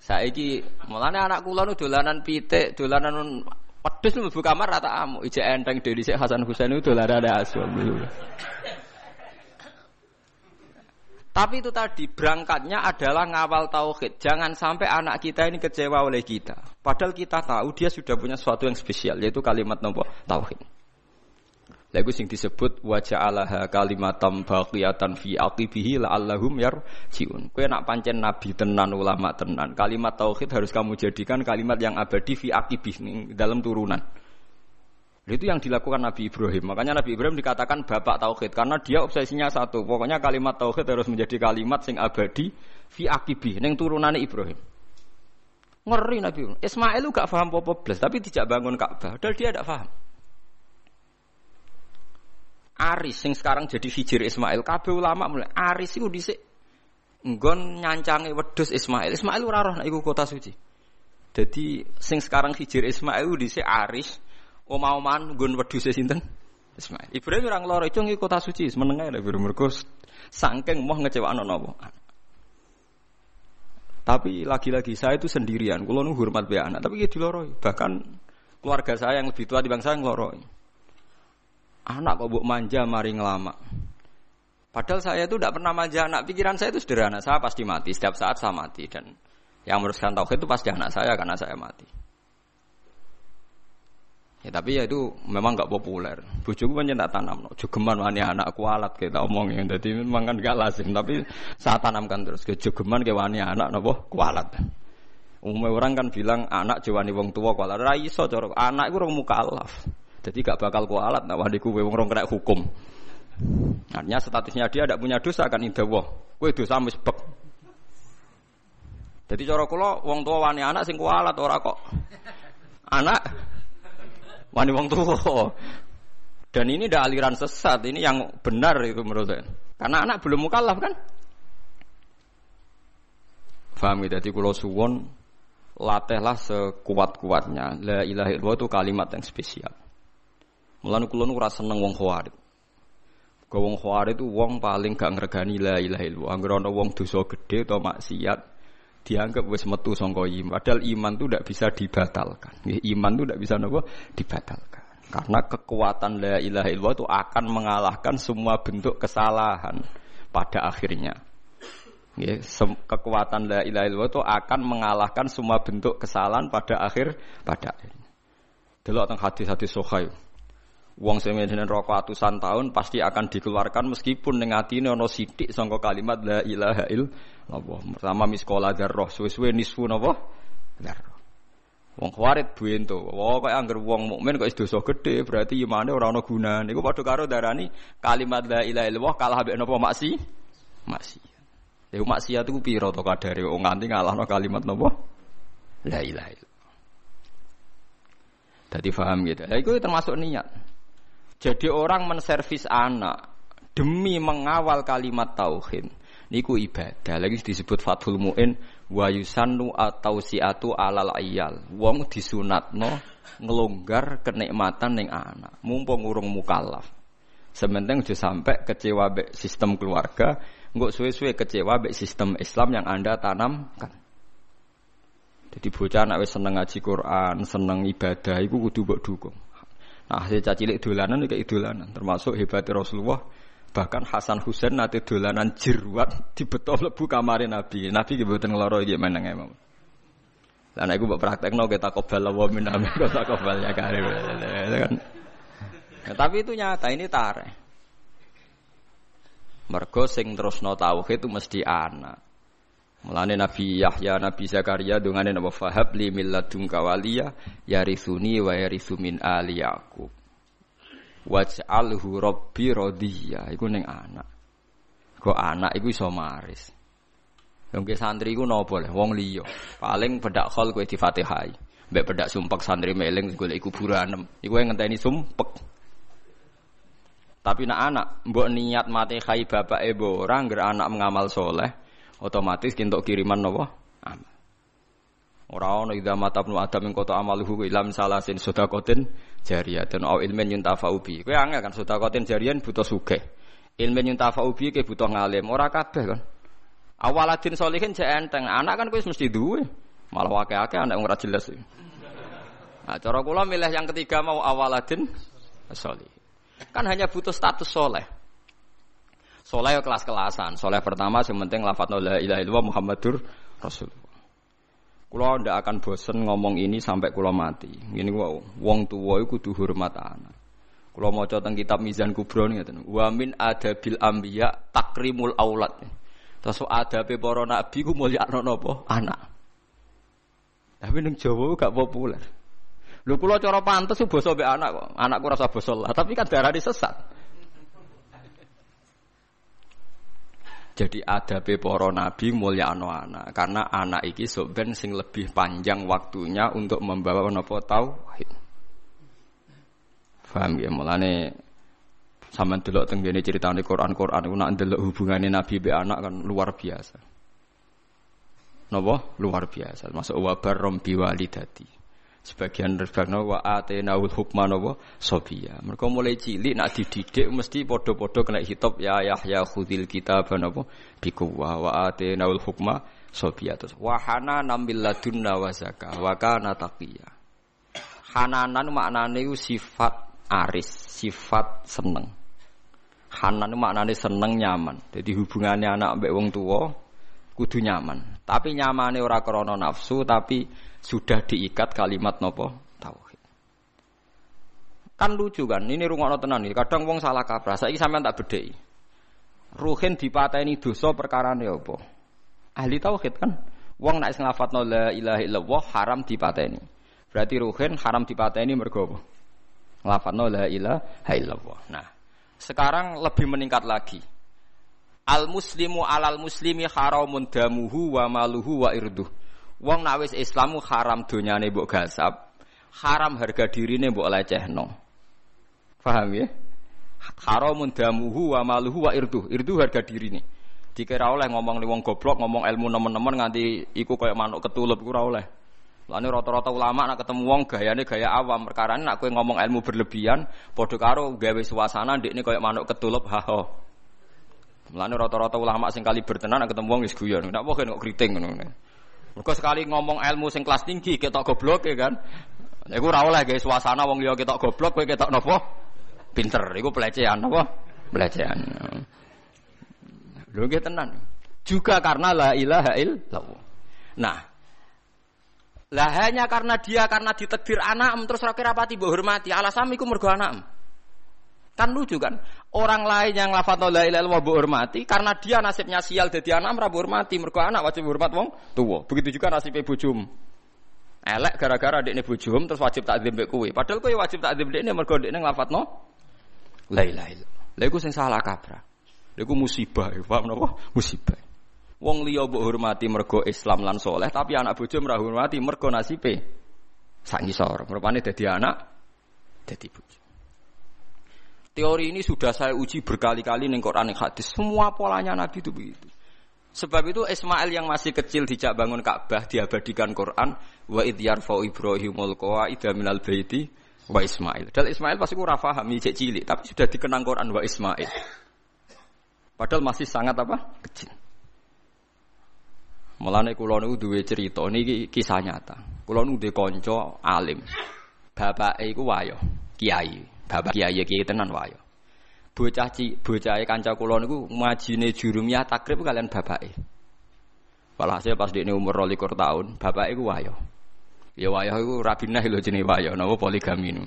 Saiki mulane anak kula nu dolanan pitik, dolanan pedus mlebu kamar rata amuk. Ijek enteng dhewe Hasan Husain itu dolanan asul. Tapi itu tadi berangkatnya adalah ngawal tauhid. Jangan sampai anak kita ini kecewa oleh kita. Padahal kita tahu dia sudah punya sesuatu yang spesial yaitu kalimat nopo tauhid. Lagu sing disebut wajah Allah kalimatam baqiyatan fi aqibihi la'allahum yarjiun. Kowe nak pancen nabi tenan ulama tenan, kalimat tauhid harus kamu jadikan kalimat yang abadi fi aqibih dalam turunan. Itu yang dilakukan Nabi Ibrahim. Makanya Nabi Ibrahim dikatakan bapak tauhid karena dia obsesinya satu. Pokoknya kalimat tauhid harus menjadi kalimat sing abadi fi akibih neng turunane Ibrahim. Ngeri Nabi Ibrahim. Ismail lu gak paham apa tapi tidak bangun Ka'bah. Padahal dia tidak paham. Aris sing sekarang jadi hijir Ismail. Kabeh ulama mulai Aris itu dhisik nggon nyancangi wedhus Ismail. Ismail ora roh iku kota suci. Jadi sing sekarang hijir Ismail dhisik Aris omah-omahan nggon wedhus sinten? Ismail. Ibrahim orang loro itu ngi kota suci, menengah ya mergo saking moh ngecewakno napa. Tapi lagi-lagi saya itu sendirian, kulo nu hormat be anak, tapi ya diloroi. Bahkan keluarga saya yang lebih tua di bangsa ngeloroi. Anak kok buk manja mari ngelama. Padahal saya itu tidak pernah manja anak. Pikiran saya itu sederhana. Saya pasti mati. Setiap saat saya mati. Dan yang meneruskan tauhid itu pasti anak saya karena saya mati. Ya tapi ya itu memang nggak populer. Bujuku kan tak tanam, no. jogeman wani anak kualat kita omongin. Jadi memang kan gak lazim. Tapi saya tanamkan terus ke jogeman ke wani anak nopo kualat. Umumnya orang kan bilang anak jawani wong tua kualat. Raiso corok anak itu orang mukallaf. Jadi gak bakal kualat. Nah wani kue wong orang kena hukum. Artinya statusnya dia tidak punya dosa kan wah. Kue dosa misbek. Jadi cara kula wong tua wani anak sing kualat ora kok. Anak Wani wong tua. Dan ini ada aliran sesat, ini yang benar itu menurut saya. Karena anak belum mukallaf kan? Faham ya? Jadi kalau suwon latihlah sekuat-kuatnya. La ilaha illallah itu kalimat yang spesial. Mulane kula nu ora seneng wong khawarij. Kau wong khawarij itu wong paling gak ngregani la ilaha illallah. Angger ana wong dosa gede atau maksiat, dianggap wis metu sangka iman. Padahal iman itu tidak bisa dibatalkan. Iman itu tidak bisa nopo dibatalkan. Karena kekuatan la ilaha illallah itu akan mengalahkan semua bentuk kesalahan pada akhirnya. Ya, kekuatan la ilaha illallah itu akan mengalahkan semua bentuk kesalahan pada akhir pada akhirnya. Delok teng hadis-hadis sahih. Wong sing ngene rokok atusan tahun pasti akan dikeluarkan meskipun ning atine ana sithik sangka kalimat la ilaha illallah. Pertama miskola darah suwe-suwe nisfu napa? Darah. Wong khawarit buento. Wong kaya angger wong mukmin kok dosa gede, berarti imane ora ana gunane. Iku padha karo darani kalimat la ilaha illallah kalah mbek napa maksi? Maksi. Lha maksiat iku pira to kadare wong nganti ngalahno kalimat napa? La ilaha illallah. Dadi paham gitu. Lah iku termasuk niat. Jadi orang menservis anak demi mengawal kalimat tauhid niku ibadah. Lagi disebut Fathul Muin wa yusannu atau siatu alal ayal. Wong disunatno ngelonggar kenikmatan ning anak. Mumpung urung mukallaf. Sementing aja sampai kecewa be sistem keluarga, nggak suwe-suwe kecewa be sistem Islam yang Anda tanamkan. Jadi bocah anak seneng ngaji Quran, seneng ibadah, itu kudu mbok dukung. Nah, hasil cacilik dolanan juga dolanan, termasuk hebatnya Rasulullah. Bahkan Hasan Husain nanti dolanan jirwat [laughs] di betul lebu kamar Nabi. Nabi kebetulan ngeloro gimana nggak mau. Lah aku buat praktek no kita kobal wa min amin [laughs] kita kobal ya kan. Nah, tapi itu nyata ini tare. Mergo sing terus no tauhid itu mesti anak. Mulane Nabi Yahya, Nabi Zakaria dungane napa fahab li milladunka waliya yarithuni wa yarithu min ali Yaqub. Waj'alhu rabbi radiya. Iku ning anak. Kok anak iku iso maris. Wong santri iku napa le wong liya. Paling bedak khol kowe difatihai. Mbek bedak sumpek santri meling golek kuburan. Iku yang ngenteni sumpek. Tapi nak anak mbok niat mati khai bapak ibu orang anak mengamal soleh, otomatis kintuk kiriman nopo amal. Ora ana idza mata ibnu adam ing kota amaluhu ilam salasin sedekatin jariyatun au ilmin yuntafa'u bi. Kowe angel kan sedekatin jariyan butuh sugih. Ilmin yuntafa'u bi ke butuh ngalim. Ora kabeh kan. Awaladin solihin jek enteng. Anak kan kowe mesti duwe. Malah wake-ake anak ora jelas. Nah, cara kula milih yang ketiga mau awaladin solih. Kan hanya butuh status soleh. Soleh kelas-kelasan. Soleh pertama yang penting lafadz la ilaha illallah Muhammadur Rasulullah. Kulo ndak akan bosen ngomong ini sampai kulo mati. Ini wow, wong tua itu kudu hormat anak. Kulo mau tentang kitab Mizan Kubro nih ngeten. Wa min adabil anbiya takrimul aulad. Terus adabe para nabi ku mulia napa? Anak. Tapi ning Jawa gak populer. Lho kula cara pantes basa mbek anak kok. Anakku rasa basa lah, tapi kan darah sesat. Jadi ada para nabi mulia anak karena anak iki soben sing lebih panjang waktunya untuk membawa nopo tauhid. Faham ya mulane sama delok teng cerita critane Quran-Quran iku nak delok hubungane nabi be anak kan luar biasa. Napa? Luar biasa. Masuk wabar rombi walidati. Sebagian rebakna wa atenaul hukma napa sobiya. Mereka mulai cilik nak dididik mesti podo-podo kena hitop ya Yahya khudil kitab napa bikuwa wa atenaul hukma sobiya terus wahana nambil ladunna wa zakah wa kana taqiya. Hananan sifat aris, sifat seneng. Hanan maknane seneng nyaman. Jadi hubungannya anak mbek wong tua kudu nyaman. Tapi nyamane ora krana nafsu tapi sudah diikat kalimat nopo tauhid. Kan lucu kan, ini rungokno tenan iki. Kadang wong salah kaprah. Saiki sampean tak bedheki. Ruhin dipateni dosa perkarane apa? Ahli tauhid kan. Wong nek nglafadzno la ilaha illallah haram dipateni. Berarti ruhin haram dipateni mergo apa? Nglafadzno la ilaha illallah. Nah, sekarang lebih meningkat lagi. Al muslimu alal muslimi haramun damuhu wa maluhu wa irduh. Wong nak wis Islamu haram donyane mbok gasap, haram harga dirine mbok lecehno. Paham ya? Haramun damuhu wa maluhu wa irduh. Irduh harga dirine. Dikira oleh ngomong wong goblok, ngomong ilmu nemen-nemen nganti iku kayak manuk ketulup ora oleh. Lane rata-rata ulama nak ketemu wong gayane gaya awam, perkara nak kowe ngomong ilmu berlebihan, padha karo gawe suasana ndekne kaya manuk ketulup ha. Mulane rata-rata ulama sing kali bertenan nak ketemu wong wis guyon. Ndak apa kok kriting ngono. Mergo sekali ngomong ilmu sing kelas tinggi ketok goblok ya kan. Iku ora oleh gawe suasana wong liya ketok goblok kowe ketok napa? Pinter. Iku pelecehan apa? Pelecehan. Lho nggih tenan. Juga karena la ilaha illallah. Nah, lah hanya karena dia karena ditekdir anak terus rakyat rapati mbok hormati. Alasan iku mergo anak. Kan lucu kan? Orang lain yang lafadz la ilaha illallah mbok hormati karena dia nasibnya sial jadi anak ora hormati mergo anak wajib hormat wong tua. Begitu juga nasibnya bojum. Elek gara-gara dekne bojum terus wajib takzim mbek kowe. Padahal kowe wajib takzim dekne mergo dekne nglafadzno la ilaha illallah. Lha iku sing salah kaprah. Lha iku musibah, paham napa? Musibah. Wong liya mbok hormati mergo Islam lan soleh, tapi anak bojo ora hormati mergo nasibe sak ngisor. Rupane dadi anak dadi bojo. Teori ini sudah saya uji berkali-kali ning Quran hadis. Semua polanya Nabi itu begitu. Sebab itu Ismail yang masih kecil dijak bangun Ka'bah diabadikan Quran wa id yarfa'u Ibrahimul qawaida minal baiti wa Ismail. Dan Ismail pasti ora paham cek cilik, tapi sudah dikenang Quran wa Ismail. Padahal masih sangat apa? Kecil. Mulane kula niku duwe cerita niki kisah nyata. Kula niku duwe kanca alim. Bapake iku wayo, kiai. Bapak kiai kiai tenan wayo. Bocah ci, bocahe kanca kula niku majine jurumiyah takrib kalian bapake. Walhasil pas dekne umur 22 tahun, bapake iku wayo. Ya wayo iku rabinah lho jenenge wayo, napa poligami nu.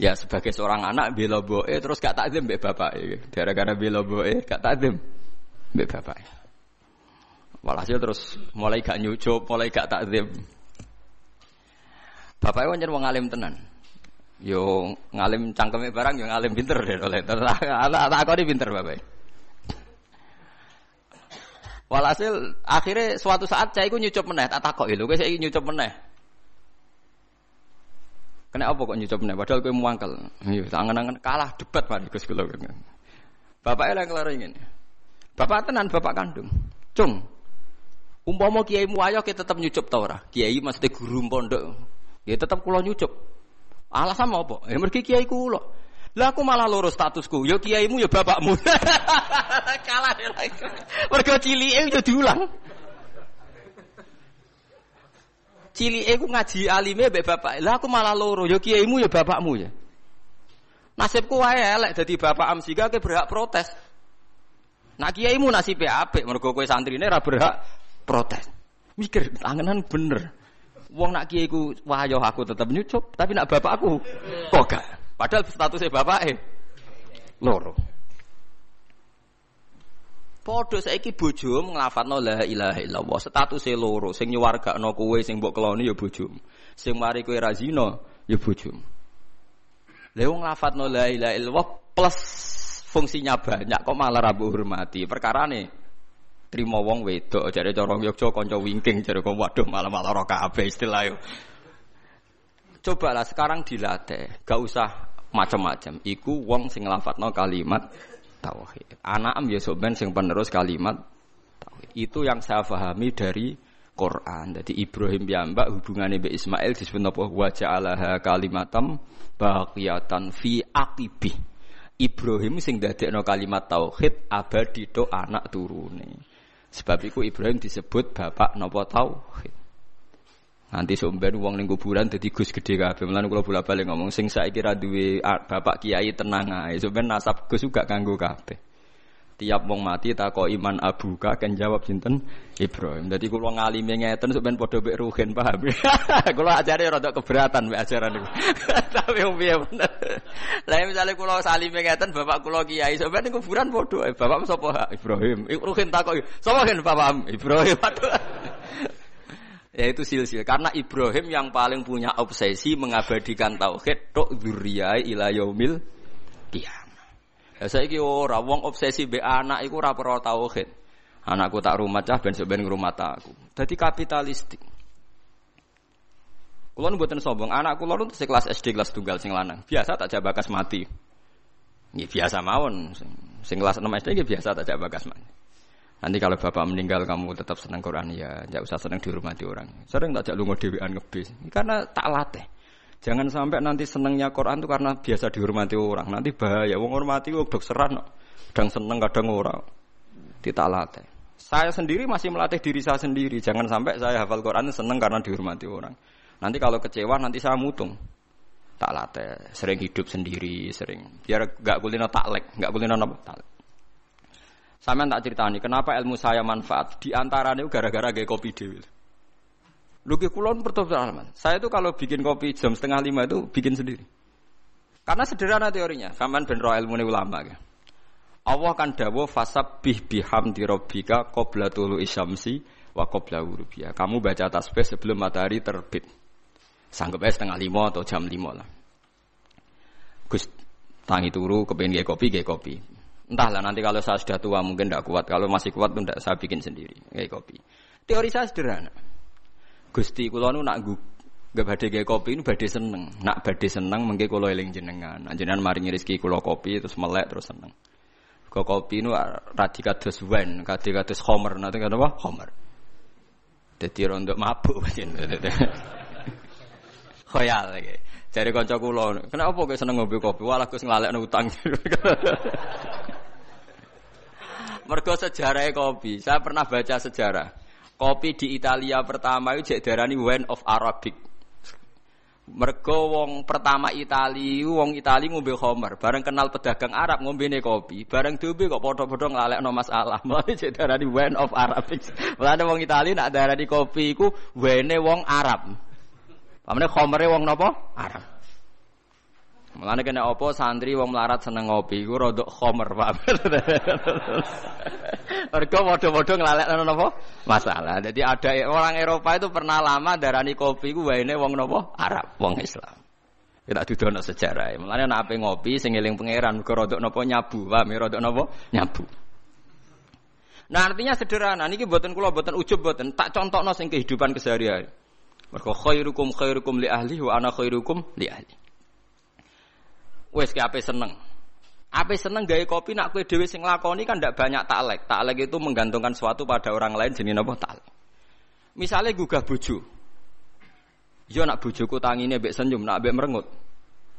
Ya sebagai seorang anak bela boe terus gak takzim mbek bapake. Gara-gara bela boe gak takzim mbek bapake. Walhasil terus mulai gak nyucup, mulai gak takzim. Bapaknya wajar wong alim tenan. Yo ngalim cangkeme barang yo ngalim pinter deh oleh. Tak kau pinter bapak. Walhasil akhirnya suatu saat saya ikut nyucup meneh, tak takok lho, kowe saiki nyucup meneh. Kena apa kok nyucup meneh padahal kowe muangkel. Yo angen-angen kalah debat mari Gus kula. Bapaknya yang kelar ingin. Bapak tenan bapak kandung. Cung, Umpama kiai muayo kita tetap nyucup ta ora? Kiai mesti guru pondok. Ya tetap kula nyucup. Alasan apa? Ya mergi kiai kula. Lah aku malah loro statusku. Ya kiaimu ya bapakmu. [laughs] Kalah lagi. Mergo cilike yo diulang. Cilike ku ngaji alime mbek bapak. Lah aku malah loro. Ya kiaimu ya bapakmu ya. Nasibku wae elek dadi bapak amsika ke berhak protes. Nah kiaimu nasibe apik mergo kowe santrine ora berhak protes. Mikir, tanganan bener. Wong nak kiai ku aku tetap nyucup, tapi nak bapak aku kok gak. Padahal statusnya bapak eh loro. Podo saiki bojo nglafadzno la ilaha illallah. Statusé loro, sing nyuwargakno kowe sing mbok keloni ya bojomu. Sing mari kowe ra zina ya bojomu. Lha wong nglafadzno la ilaha illallah plus fungsinya banyak kok malah ra hormati. Perkarane trimo wong wedok jare cara Yogya kanca wingking jare kok waduh malah-malah ora kabeh istilah yo. Cobalah sekarang dilatih, gak usah macam-macam. Iku wong sing nglafatno kalimat tauhid. Anak am ya ben sing penerus kalimat tauhid. Itu yang saya pahami dari Quran. Jadi Ibrahim piyambak hubungannya be Ismail disebut apa wa ja'alaha kalimatam baqiyatan fi aqibi. Ibrahim sing dadekno kalimat tauhid abadi to anak turune. Sebab itu Ibrahim disebut bapak nopo tauhid. Nanti sumber uang ning kuburan dadi Gus gede kabeh. Mulane kula bola-balik ngomong sing saiki ra duwe bapak kiai tenang ae. Sumber nasab Gus juga kanggo kabeh. Tiap wong mati takok iman abuka kan jawab sinten Ibrahim. Dadi kula ngalime ngeten sampean padha mek ruhin paham. [laughs] kula ajare rada keberatan mek ajaran niku. [laughs] Tapi wong piye bener. Lah misale kula salime ngeten bapak kula kiai sampean ning kuburan padha bapak sapa Ibrahim. Ruhin takok sapa [laughs] kan bapak Ibrahim. yaitu silsil karena Ibrahim yang paling punya obsesi mengabadikan tauhid tok dzurriyah ila yaumil. Ya saiki ora wong obsesi be anak iku ora perlu tauhid. Anakku tak rumah cah ben ben rumah aku. Dadi kapitalistik. Kulo mboten sombong, anak kulo nu kelas SD kelas tunggal sing lanang. Biasa tak jabakas mati. Nggih biasa mawon. Sing kelas 6 SD nggih biasa tak jabakas mati. Nanti kalau bapak meninggal kamu tetap senang Quran ya, tidak usah senang dihormati orang. Sering tak lu dewean ngebis, karena tak latih. Jangan sampai nanti senangnya Quran itu karena biasa dihormati orang. Nanti bahaya. Wong hormati wong dokseran, kadang seneng kadang orang. Tidak latih. Saya sendiri masih melatih diri saya sendiri. Jangan sampai saya hafal Quran seneng karena dihormati orang. Nanti kalau kecewa nanti saya mutung. Tak latih. Sering hidup sendiri, sering. Biar gak kulino taklek, gak kulino apa taklek. Sampeyan tak ceritani, kenapa ilmu saya manfaat? Di antaranya gara-gara gaya kopi dewi. Ke kulon pertobatan. Saya itu kalau bikin kopi jam setengah lima itu bikin sendiri. Karena sederhana teorinya. Sampeyan ben roh ilmu ulama. Ya. Allah kan dawo fasab bih biham di robika qobla tulu isyamsi wa qobla urubia. Kamu baca tasbih sebelum matahari terbit. Sanggup setengah lima atau jam lima lah. Gus tangi turu kepengen kopi, gaya kopi. Entahlah nanti kalau saya sudah tua mungkin tidak kuat. Kalau masih kuat tuh tidak saya bikin sendiri kayak kopi. Teori saya sederhana. Gusti kulo nu nak gak badhe kayak kopi ini badhe seneng. Nak badhe seneng mengke kulo eling jenengan. Jenengan maringi rezeki kulo kopi terus melek terus seneng. Kok kopi nu radi kados wine, kadi kados homer, nanti kata apa? Homer. Jadi rondo mabuk [laughs] Khoyal lagi. Jadi kanca kula, kenapa kok seneng ngombe kopi? Walah Gus nglalekno utang. [laughs] Mergo sejarah kopi. Saya pernah baca sejarah. Kopi di Italia pertama itu jadi darani wine of Arabic. Mergo wong pertama Itali, wong Itali ngombe Homer, bareng kenal pedagang Arab ngombe kopi, bareng diombe kok padha-padha nglalekno masalah. [laughs] Mulane jadi darani wine of Arabic. Mulane wong Itali nak darani kopi iku wine wong Arab. Pamane Homere wong napa? Arab. Mulane kena apa santri wong melarat seneng ngopi iku rodok khomer, Pak. [laughs] Mergo padha-padha nglalekno napa? Masalah. Jadi ada orang Eropa itu pernah lama darani kopi iku waene wong napa? Arab, wong Islam. Kita dudono sejarah. Mulane nek ape ngopi sing eling pangeran mergo rodok napa nyabu, Pak. Rodok napa? Nyabu. Nah artinya sederhana, niki buatan kula buatan ujub buatan tak contohno sing kehidupan keseharian. Mergo khairukum khairukum li ahli wa ana khairukum li ahli. Wes ki ape seneng. Ape seneng gawe kopi nak kue dewi sing lakoni kan ndak banyak taklek. Taklek itu menggantungkan sesuatu pada orang lain jenis apa taklek. Misalnya gugah bojo. Yo nak bojoku tangine mbek senyum, nak mbek merengut.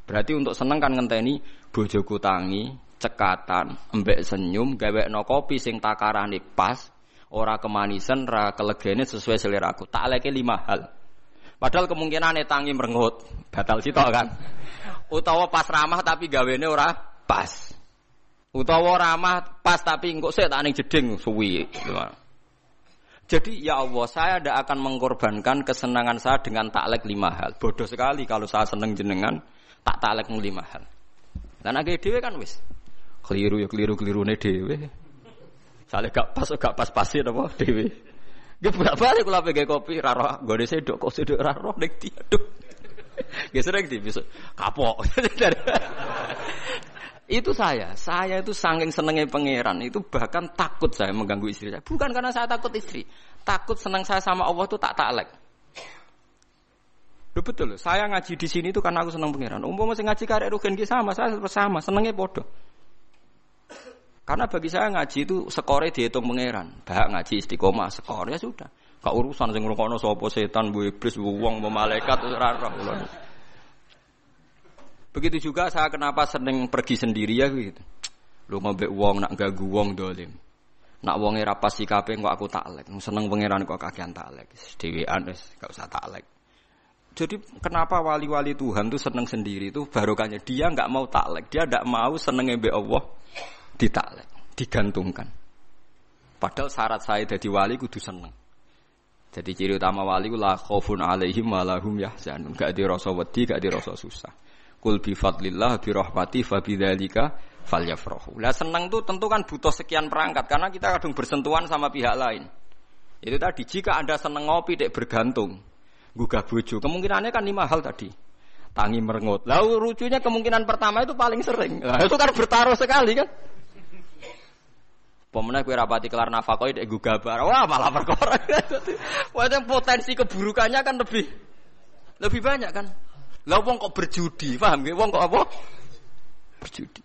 Berarti untuk seneng kan ngenteni bojoku tangi, cekatan, mbek senyum, no kopi sing takarane pas, ora kemanisan, ora kelegene sesuai selera aku. Takleke lima hal. Padahal kemungkinan tangi merengut, batal sitok kan. Utawa pas ramah tapi gawene ora pas. Utawa ramah pas tapi engko sik tak ning jeding suwi. Jadi ya Allah, saya tidak akan mengorbankan kesenangan saya dengan taklek lima hal. Bodoh sekali kalau saya seneng jenengan tak taklek lima hal. Dan agak dewe kan wis. Keliru ya keliru keliru nih dewe. Soalnya gak pas gak pas pasin apa dewe. Bolak balik kalau pakai kopi raro, gue sedok kok sedok raro nek tiaduk. Gue sering di bisa kapok. itu saya, saya itu saking senengnya pangeran itu bahkan takut saya mengganggu istri saya. Bukan karena saya takut istri, takut senang saya sama Allah itu tak taklek. Betul saya ngaji di sini itu karena aku senang pangeran. Umum masih ngaji karek rugen sama, saya sama, senengnya bodoh. Karena bagi saya ngaji itu skore dihitung pangeran. Bahak ngaji istiqomah skor ya sudah. Kak urusan sing ngrungokno sapa setan, bu iblis, bu wong, bu malaikat ora. Begitu juga saya kenapa sering pergi sendiri ya gitu. Lu ngombe wong nak gagu wong dolim. Nak wonge ra pas sikape kok aku taklek. Seneng pangeran kok kakean taklek. Dhewean wis gak usah taklek. Jadi kenapa wali-wali Tuhan tuh seneng sendiri itu barokahnya dia nggak mau taklek, dia nggak mau seneng be Allah ditaklek, digantungkan. Padahal syarat saya jadi wali kudu seneng. Jadi ciri utama wali la khaufun alaihim walahum yahzanun. Gak di rasa wedi, gak di rasa susah. Kul bi fadlillah bi rahmati fa bidzalika falyafrahu. Lah seneng tuh tentu kan butuh sekian perangkat karena kita kadang bersentuhan sama pihak lain. Itu tadi jika Anda seneng ngopi dek bergantung, gugah bojo. Kemungkinannya kan lima hal tadi. Tangi merengut. Lalu lucunya kemungkinan pertama itu paling sering. Nah, itu kan bertaruh sekali kan. Pemenang kue rapati kelar nafkah itu gugah bar. Wah malah perkara. [laughs] Wah potensi keburukannya kan lebih lebih banyak kan. Lah wong kok berjudi, paham gak? Wong kok apa? Berjudi.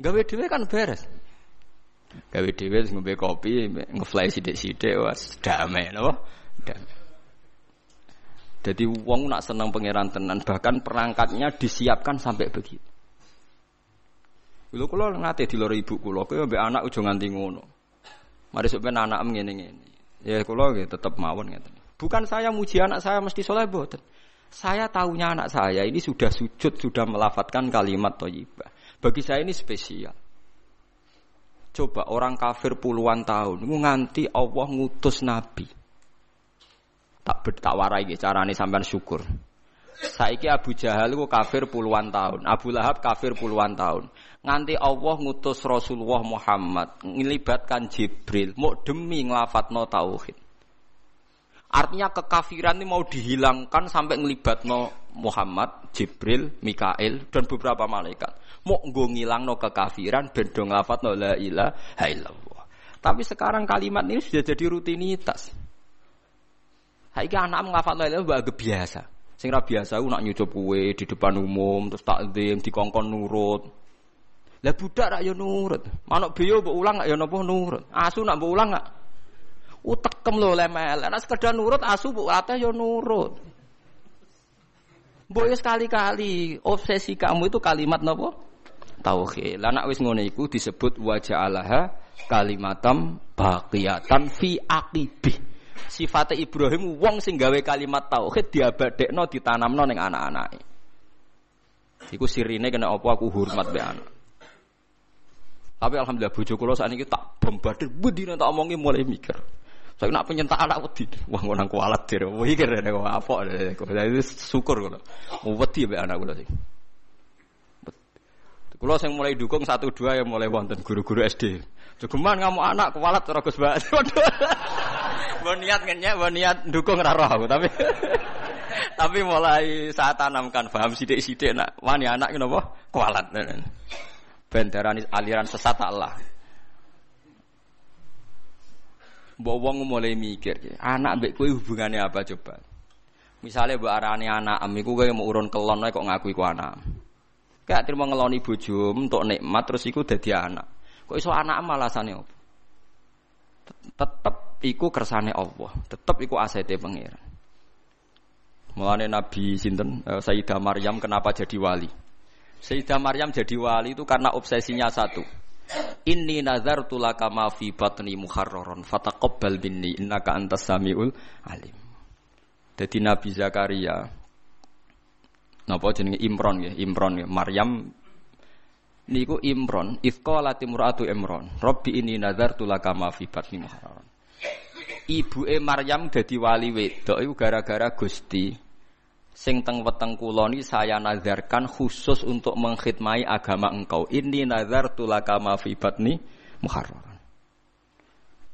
Gawe dhewe kan beres. Gawe dhewe ngombe kopi, ngefly sithik-sithik was damai napa? Damai. Jadi wong nak seneng pangeran tenan, bahkan perangkatnya disiapkan sampai begitu. Lho kula nate diloro ibu kula, kowe mbek anak ujung nganti ngono. Mari sampeyan anak ngene-ngene. Ya kula nggih tetep mawon ngeten. Bukan saya muji anak saya mesti soleh boten. Saya tahunya anak saya ini sudah sujud, sudah melafatkan kalimat thayyibah. Bagi saya ini spesial. Coba orang kafir puluhan tahun nganti Allah ngutus nabi tak tak warai gitu carane sampean syukur. Saiki Abu Jahal ku kafir puluhan tahun, Abu Lahab kafir puluhan tahun. Nganti Allah ngutus Rasulullah Muhammad ngelibatkan Jibril mau demi nglafatno tauhid. Artinya kekafiran ini mau dihilangkan sampai ngelibatno Muhammad, Jibril, Mikail dan beberapa malaikat. Mau nggo ngilangno kekafiran ben do nglafatno la ilaha illallah. Tapi sekarang kalimat ini sudah jadi rutinitas. Saiki anak ngafal la ilaha mbak biasa. Sing ra biasa aku nak nyucup kue di depan umum terus takzim dikongkon nurut. Lah budak rak yo nurut. Manuk biyo mbok ulang gak yo napa nurut. Asu nak mbok ulang gak utekem lho lemel. Nek sekedar nurut asu mbok latih yo nurut. Mbok sekali-kali obsesi kamu itu kalimat napa? Tauhid. Lah nek wis ngono iku disebut wajah alaha kalimatam baqiyatan fi aqibih sifate Ibrahim wong sing gawe kalimat tauhid diabadekno ditanamno ning anak-anake. Iku sirine kena apa aku hormat be anak. Tapi alhamdulillah bojo kula sakniki tak bombardir bedine tak omongi mulai mikir. Saya nak penyentak anak wedi. Wah ngono kualat dir. Wah iki kene kok apa. Jadi syukur kula. Wedi be anak kula sing. Kulo sing mulai dukung satu dua yang mulai wonten guru-guru SD. Jogeman kamu anak kualat ora Gus. [laughs] Mbok niat ngenyek, mbok niat dukung ora aku, tapi [laughs] tapi mulai saat tanamkan paham sidik-sidik nak wani anak kenapa kualat. Ben aliran sesat Allah. Mbok wong mulai mikir, anak mbek kowe hubungannya apa coba? Misalnya mbok arani anak amiku kowe mau urun kelon kok ngaku iku anak. Kayak terima ngeloni bojo untuk nikmat terus iku dadi anak. Kok iso anak malasane opo? Tetep iku kersane Allah, tetep iku asete pangeran. Mulane Nabi sinten uh, Sayyidah Maryam kenapa jadi wali? Sayyidah Maryam jadi wali itu karena obsesinya satu. Inni nazartu laka ma fi batni muharraron fataqabbal minni innaka antas samiul alim. Jadi Nabi Zakaria napa jenenge Imron ya, Imron ya, Maryam niku Imron, ifqala timratu Imron, Rabbi ini nazartu laka ma fi batni muharraran. Ibuke Maryam dadi wali wedok iku gara-gara Gusti sing teng weteng kula ni saya nazarkan khusus untuk mengkhidmati agama engkau. Ini nazartu laka ma fi batni muharraran.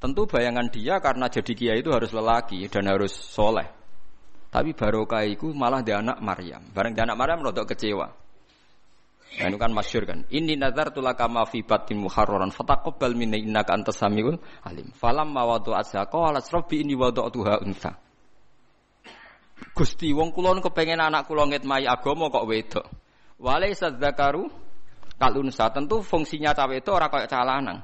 Tentu bayangan dia karena jadi kiai itu harus lelaki dan harus soleh. Tapi barokah itu malah di anak Maryam. Bareng di anak Maryam rodok kecewa. Nah, itu kan masyur kan. Ini nazar tulaka ma fi batin muharraran fataqabbal minni innaka antas samiul alim. Falam ma wadu asya qala rabbi inni wada'tuha unsa. Gusti wong kula kepengen anak kula ngitmai agama kok wedok. Walaisa dzakaru kalunsa tentu fungsinya cawe itu orang kayak calanang.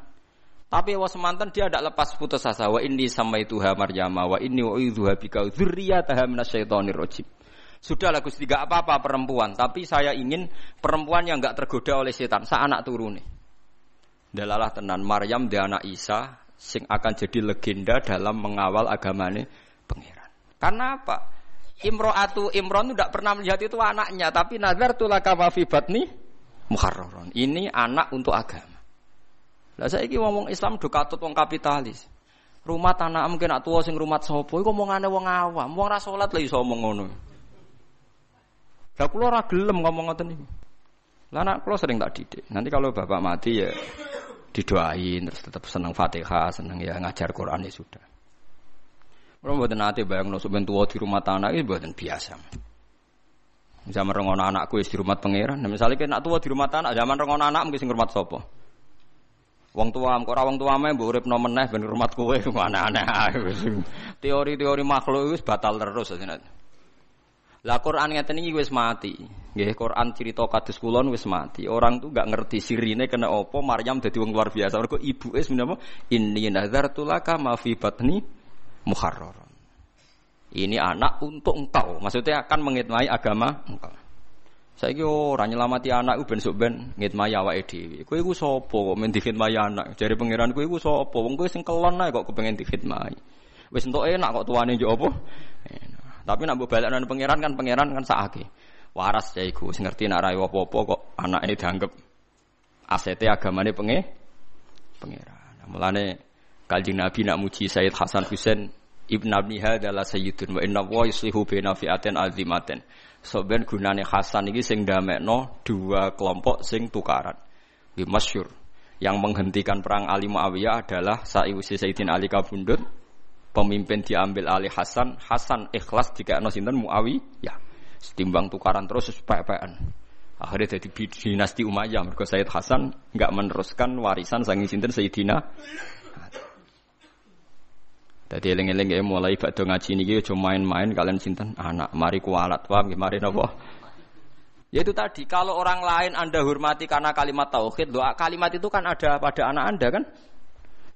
Tapi wa semantan dia tidak lepas putus asa. Wa ini sama itu ha Maryam wa ini wa idzuha bika dzurriyyataha minasyaitonir rajim. Sudahlah Gusti tidak apa-apa perempuan, tapi saya ingin perempuan yang enggak tergoda oleh setan, sa anak turune. Dalalah tenan Maryam dia anak Isa sing akan jadi legenda dalam mengawal agamane pangeran. Karena apa? Imro'atu Imron tidak pernah melihat itu anaknya, tapi nazar tulaka fi batni muharraron. Ini anak untuk agama. Lah saya ini ngomong Islam do katut wong kapitalis. Rumah tanah mungkin nak tua sing rumah sopo, iku ngomongane wong awam, wong ra iso ngomong ngono. Lah kula ora gelem ngomong ngoten niku. Lah anak kula sering tak didik. Nanti kalau bapak mati ya didoain terus tetap senang Fatihah, senang ya ngajar Quran ya sudah. Kalau buatan nanti bayang no sebentar tua di rumah tanah itu buatan biasa. Zaman rengon anakku di rumah pangeran. Nah, misalnya kena tua di rumah tanah, zaman rengon anak mungkin rumah sopo. Wong tua, kok tua mah mbok urip nomen neh ben rumah kowe [laughs] aneh-aneh Teori-teori makhluk itu batal terus sebenarnya. Lah Quran ngeten iki wis mati. Nggih, Quran cerita kados kulon wis mati. Orang tuh gak ngerti sirine kena opo Maryam dadi wong luar biasa. Mergo ibuke sebenarnya inni nadzartu laka ma fi batni muharraron. Ini anak untuk engkau. Maksudnya akan mengitmai agama engkau. Saya kira orang nyelamati anak itu ben sok ben ngitmai awake dhewe. Kowe iku sapa kok men dikhidmati anak? Jare pangeran kowe iku sapa? Wong kowe sing kelon kok kepengen dikhidmati. Wis entuk enak kok tuane yo apa? Tapi nak mbok balekno pangeran kan pangeran kan sakake. Waras ya iku sing ngerti nak rai apa-apa kok anake dianggap asete agamane penge pangeran. Mulane Kanjeng Nabi nak muji Sayyid Hasan Husain Ibn Abniha adalah sayyidun wa inna wa yuslihu bina fi'atin azimatin. So ben gunane Hasan iki sing ndamekno dua kelompok sing tukaran. Di masyur. Yang menghentikan perang Ali Muawiyah adalah Sa'iwusi Sayyidin Ali Kabundut. Pemimpin diambil Ali Hasan. Hasan ikhlas jika sinten Muawiyah. Setimbang tukaran terus supaya-payaan. Akhirnya jadi dinasti Umayyah. Mereka Sayyid Hasan nggak meneruskan warisan sangi sinten Sayyidina jadi eling-eling ya mulai bakdo ngaji niki cuma main-main kalian sinten anak mari kualat paham mari nopo. Ya itu tadi kalau orang lain Anda hormati karena kalimat tauhid, doa kalimat itu kan ada pada anak Anda kan?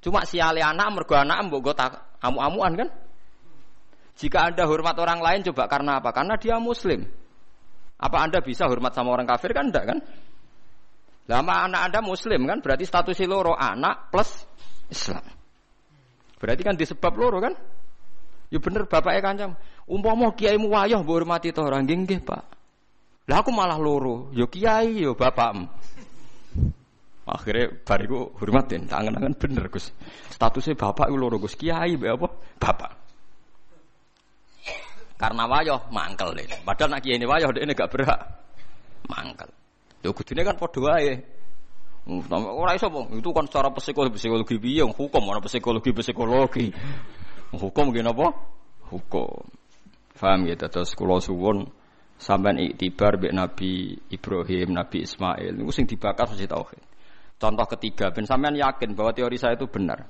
Cuma siali anak mergo anak mbok tak amu-amuan kan? Jika Anda hormat orang lain coba karena apa? Karena dia muslim. Apa Anda bisa hormat sama orang kafir kan enggak kan? Lama anak Anda muslim kan berarti status loro anak plus Islam. Berarti kan disebab loro kan? Ya bener bapaknya kancam. Umpama kiaimu wayah mbok hormati to ora nggih Pak. Lah aku malah loro. Ya kiai ya bapakmu. Akhirnya bariku hormatin, tangan-tangan bener Gus. Statusnya bapak itu loro Gus, kiai apa? Bapak. Karena wayah mangkel deh. Padahal nak kiai ini wayah dia gak berhak mangkel. Yo kudune kan padha wae. Ora iso. Itu kan secara psikologi psikologi piye hukum ana psikologi psikologi. Hukum nggih napa? Hukum. Paham ya terus kula suwun sampean iktibar mbek Nabi Ibrahim, Nabi Ismail niku sing dibakar mesti tauhid. Contoh ketiga, ben sampean yakin bahwa teori saya itu benar.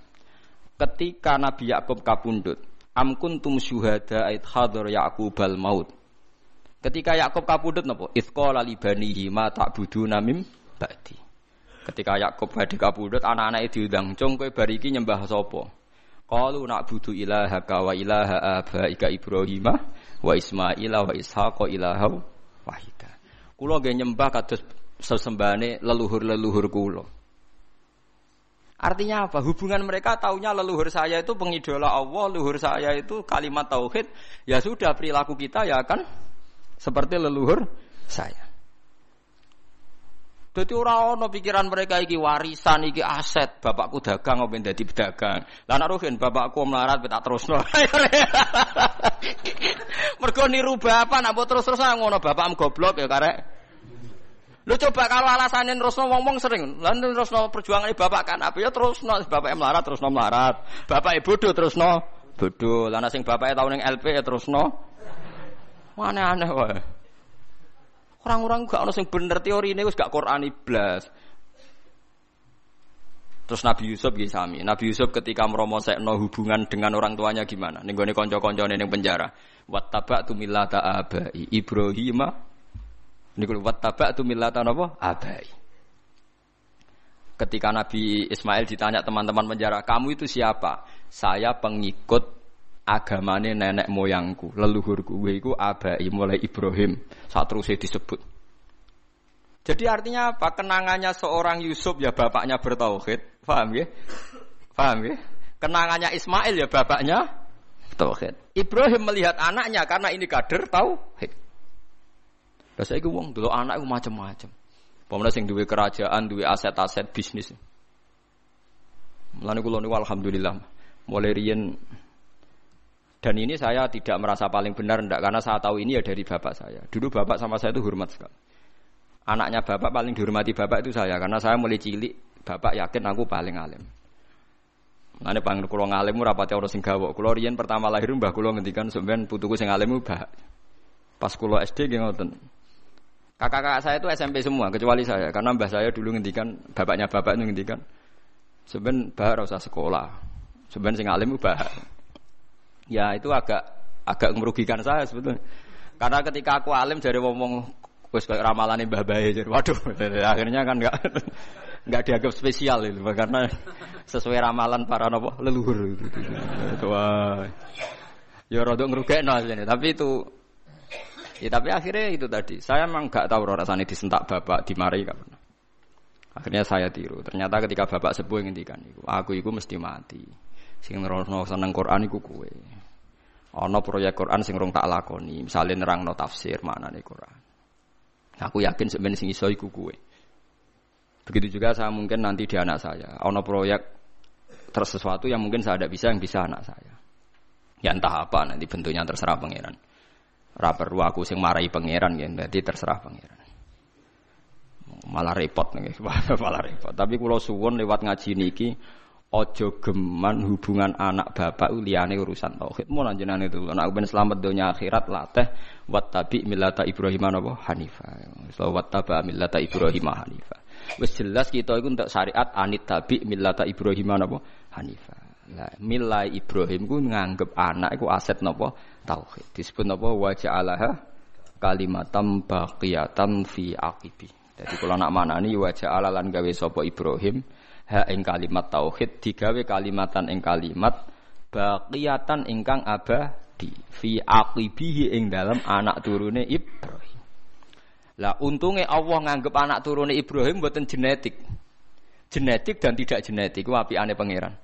Ketika Nabi Yakub kapundut, am kuntum syuhada ait hadar Yakubal maut. Ketika Yakub kapundut napa? Itsqala li banihi ma ta'buduna mim ba'di. Ketika Yakub badhe kapundhut anak-anake diundang, "Cung kowe bariki nyembah sapa?" Qalu nak budu ilaha ka wa ilaha abaika Ibrahim wa Ismail wa Ishaq ilaha wahida. Kula nggih nyembah kados sesembahane leluhur-leluhur kula. Artinya apa? Hubungan mereka taunya leluhur saya itu pengidola Allah, leluhur saya itu kalimat tauhid. Ya sudah perilaku kita ya kan seperti leluhur saya. Jadi orang ono pikiran mereka iki warisan iki aset bapakku dagang apa dadi pedagang. Lah nek bapakku melarat tak terusno. [laughs] Mergo niru bapak nak terus-terusan ngono bapakmu goblok ya karek. Lu coba kalau alasannya terusno wong-wong sering, lan terusno perjuangan bapak kan apa ya terusno bapak melarat terusno melarat, bapak bodoh terusno bodoh, lan sing bapak tau ning LP ya terusno. Aneh-aneh wae. Orang-orang gak ono sing bener teori ini gak Quran iblas. Terus Nabi Yusuf gitu sami. Nabi Yusuf ketika meromosekno hubungan dengan orang tuanya gimana? Ning gone kanca-kancane ning penjara. Wattaba'tu millata abai Ibrahim. Niku wattaba'tu millata napa? Abai. Ketika Nabi Ismail ditanya teman-teman penjara, "Kamu itu siapa?" "Saya pengikut agamane nenek moyangku, leluhurku iku abai mulai Ibrahim. Saat terus disebut. Jadi artinya apa? Kenangannya seorang Yusuf ya bapaknya bertauhid. Paham ya? Paham ya? Kenangannya Ismail ya bapaknya tauhid. Ibrahim melihat anaknya karena ini kader tauhid. Lah saiki wong dulu anak iku macam-macam. Pemenang sing duwe kerajaan, duwe aset-aset bisnis. Mulane kula niku alhamdulillah mulai riyen dan ini saya tidak merasa paling benar ndak karena saya tahu ini ya dari bapak saya. Dulu bapak sama saya itu hormat sekali. Anaknya bapak paling dihormati bapak itu saya karena saya mulai cilik bapak yakin aku paling alim. Mane pang kula ngalim ora pati ana sing gawok. Kula riyen pertama lahir mbah kula ngendikan sampean putuku sing alim mbah. Pas kula SD nggih ngoten. Kakak-kakak saya itu SMP semua kecuali saya karena mbah saya dulu ngendikan bapaknya bapak itu ngendikan sebenarnya bah usah sekolah. Sebenarnya sing alim bah. Ya itu agak agak merugikan saya sebetulnya. Karena ketika aku alim dari ngomong wis kayak ramalan Mbah Bae jadi waduh [laughs] akhirnya kan enggak enggak [laughs] dianggap spesial itu karena sesuai ramalan para nopo leluhur itu. Wah. Ya rada ngrugekno tapi itu Ya tapi akhirnya itu tadi. Saya memang gak tahu rasanya disentak bapak, dimarahi gak pernah. Akhirnya saya tiru. Ternyata ketika bapak sepuh ngendikan iku, aku iku mesti mati. Sing nerono seneng Quran iku kowe. Ana proyek Quran sing rong tak lakoni, misalnya nerangno tafsir nih Quran. Aku yakin sebenarnya sing iso iku kowe. Begitu juga saya mungkin nanti di anak saya. Ana proyek terus sesuatu yang mungkin saya tidak bisa yang bisa anak saya. Ya entah apa nanti bentuknya terserah pangeran. Ora perlu aku sing marahi pangeran ya, jadi terserah pangeran. Malah repot nih, [laughs] malah repot. Tapi kalau suwon lewat ngaji niki, ojo geman hubungan anak bapak uliane urusan tauhid. Mau lanjutan itu, anak ben selamat dunia akhirat lateh wat tabi milata Ibrahim apa Hanifa. So wat taba milata Ibrahim Hanifa. Wes jelas kita itu untuk syariat anit tabi milata Ibrahim apa Hanifa. Lah milai Ibrahim ku nganggep anak iku aset napa tauhid. Disebut napa wa ja'alaha kalimatam baqiyatan fi aqibi. Jadi kalau nak manani wa ja'ala lan gawe sapa Ibrahim ha ing kalimat tauhid digawe kalimatan ing kalimat baqiyatan ingkang abadi fi aqibihi ing dalam anak turune Ibrahim. Lah untungnya Allah nganggep anak turune Ibrahim buatan genetik. Genetik dan tidak genetik ku apikane pangeran.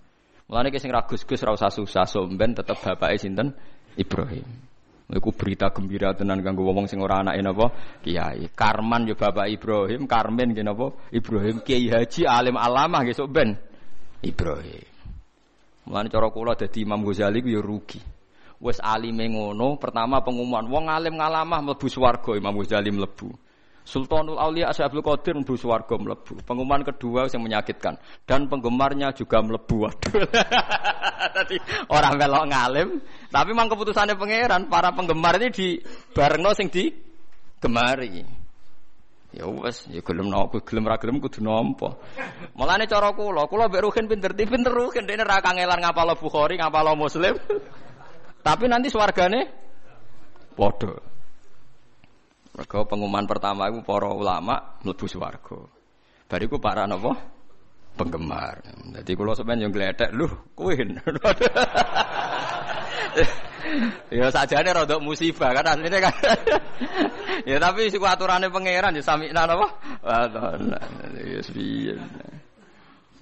Mulane ki sing ra gus-gus ra usah susah somben tetep bapake sinten Ibrahim. Iku berita gembira tenan kanggo wong sing ora anake napa kiai. Karman yo bapak Ibrahim, Karmen nggih napa Ibrahim Kiai Haji alim alamah nggih sok ben Ibrahim. Mulane cara kula dadi Imam Ghazali ku yo rugi. Wis alime ngono, pertama pengumuman wong alim ngalamah mlebu swarga Imam Ghazali mlebu. Sultanul Aulia Asyabul Qadir mlebu swarga mlebu. Pengumuman kedua yang menyakitkan dan penggemarnya juga mlebu. Waduh. [laughs] Tadi orang melok ngalim, tapi memang keputusannya pangeran para penggemar ini di barengno sing di gemari. Ya wes, ya gelem nopo, gelem ra gelem kudu nampa. Mulane cara kula, kula mbek Ruhin pinter, pinter Ruhin dene ra kangelan ngapal Bukhari, ngapal Muslim. [laughs] Tapi nanti swargane padha. Mergo pengumuman pertama itu para ulama mlebu swarga. Bariku para napa? Penggemar. Jadi kalau sampean yang gledek, lho, kowe. [laughs] ya sajane rada musibah kan asline kan. [laughs] ya tapi siku aturane pangeran ya sami napa? Ya piye.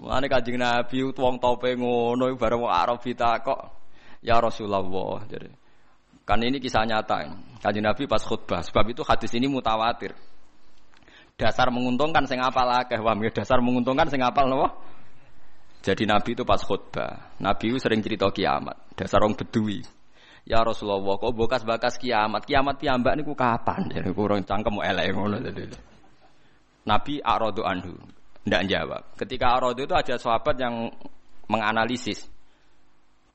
Mulane Kanjeng Nabi wong tope ngono bareng wong Arab kok. Ya Rasulullah jadi. Kan ini kisah nyata. Kanjeng Nabi pas khutbah. Sebab itu hadis ini mutawatir. Dasar menguntungkan sing apal akeh wah dasar menguntungkan sing apal napa? Jadi Nabi itu pas khutbah. Nabi itu sering cerita kiamat. Dasar orang bedui. Ya Rasulullah, kok bekas-bekas kiamat? Kiamat piyambak niku kapan? [laughs] Jadi kurang cangkem elek ngono Nabi arodo anhu. Tidak jawab. Ketika arodo itu ada sahabat yang menganalisis.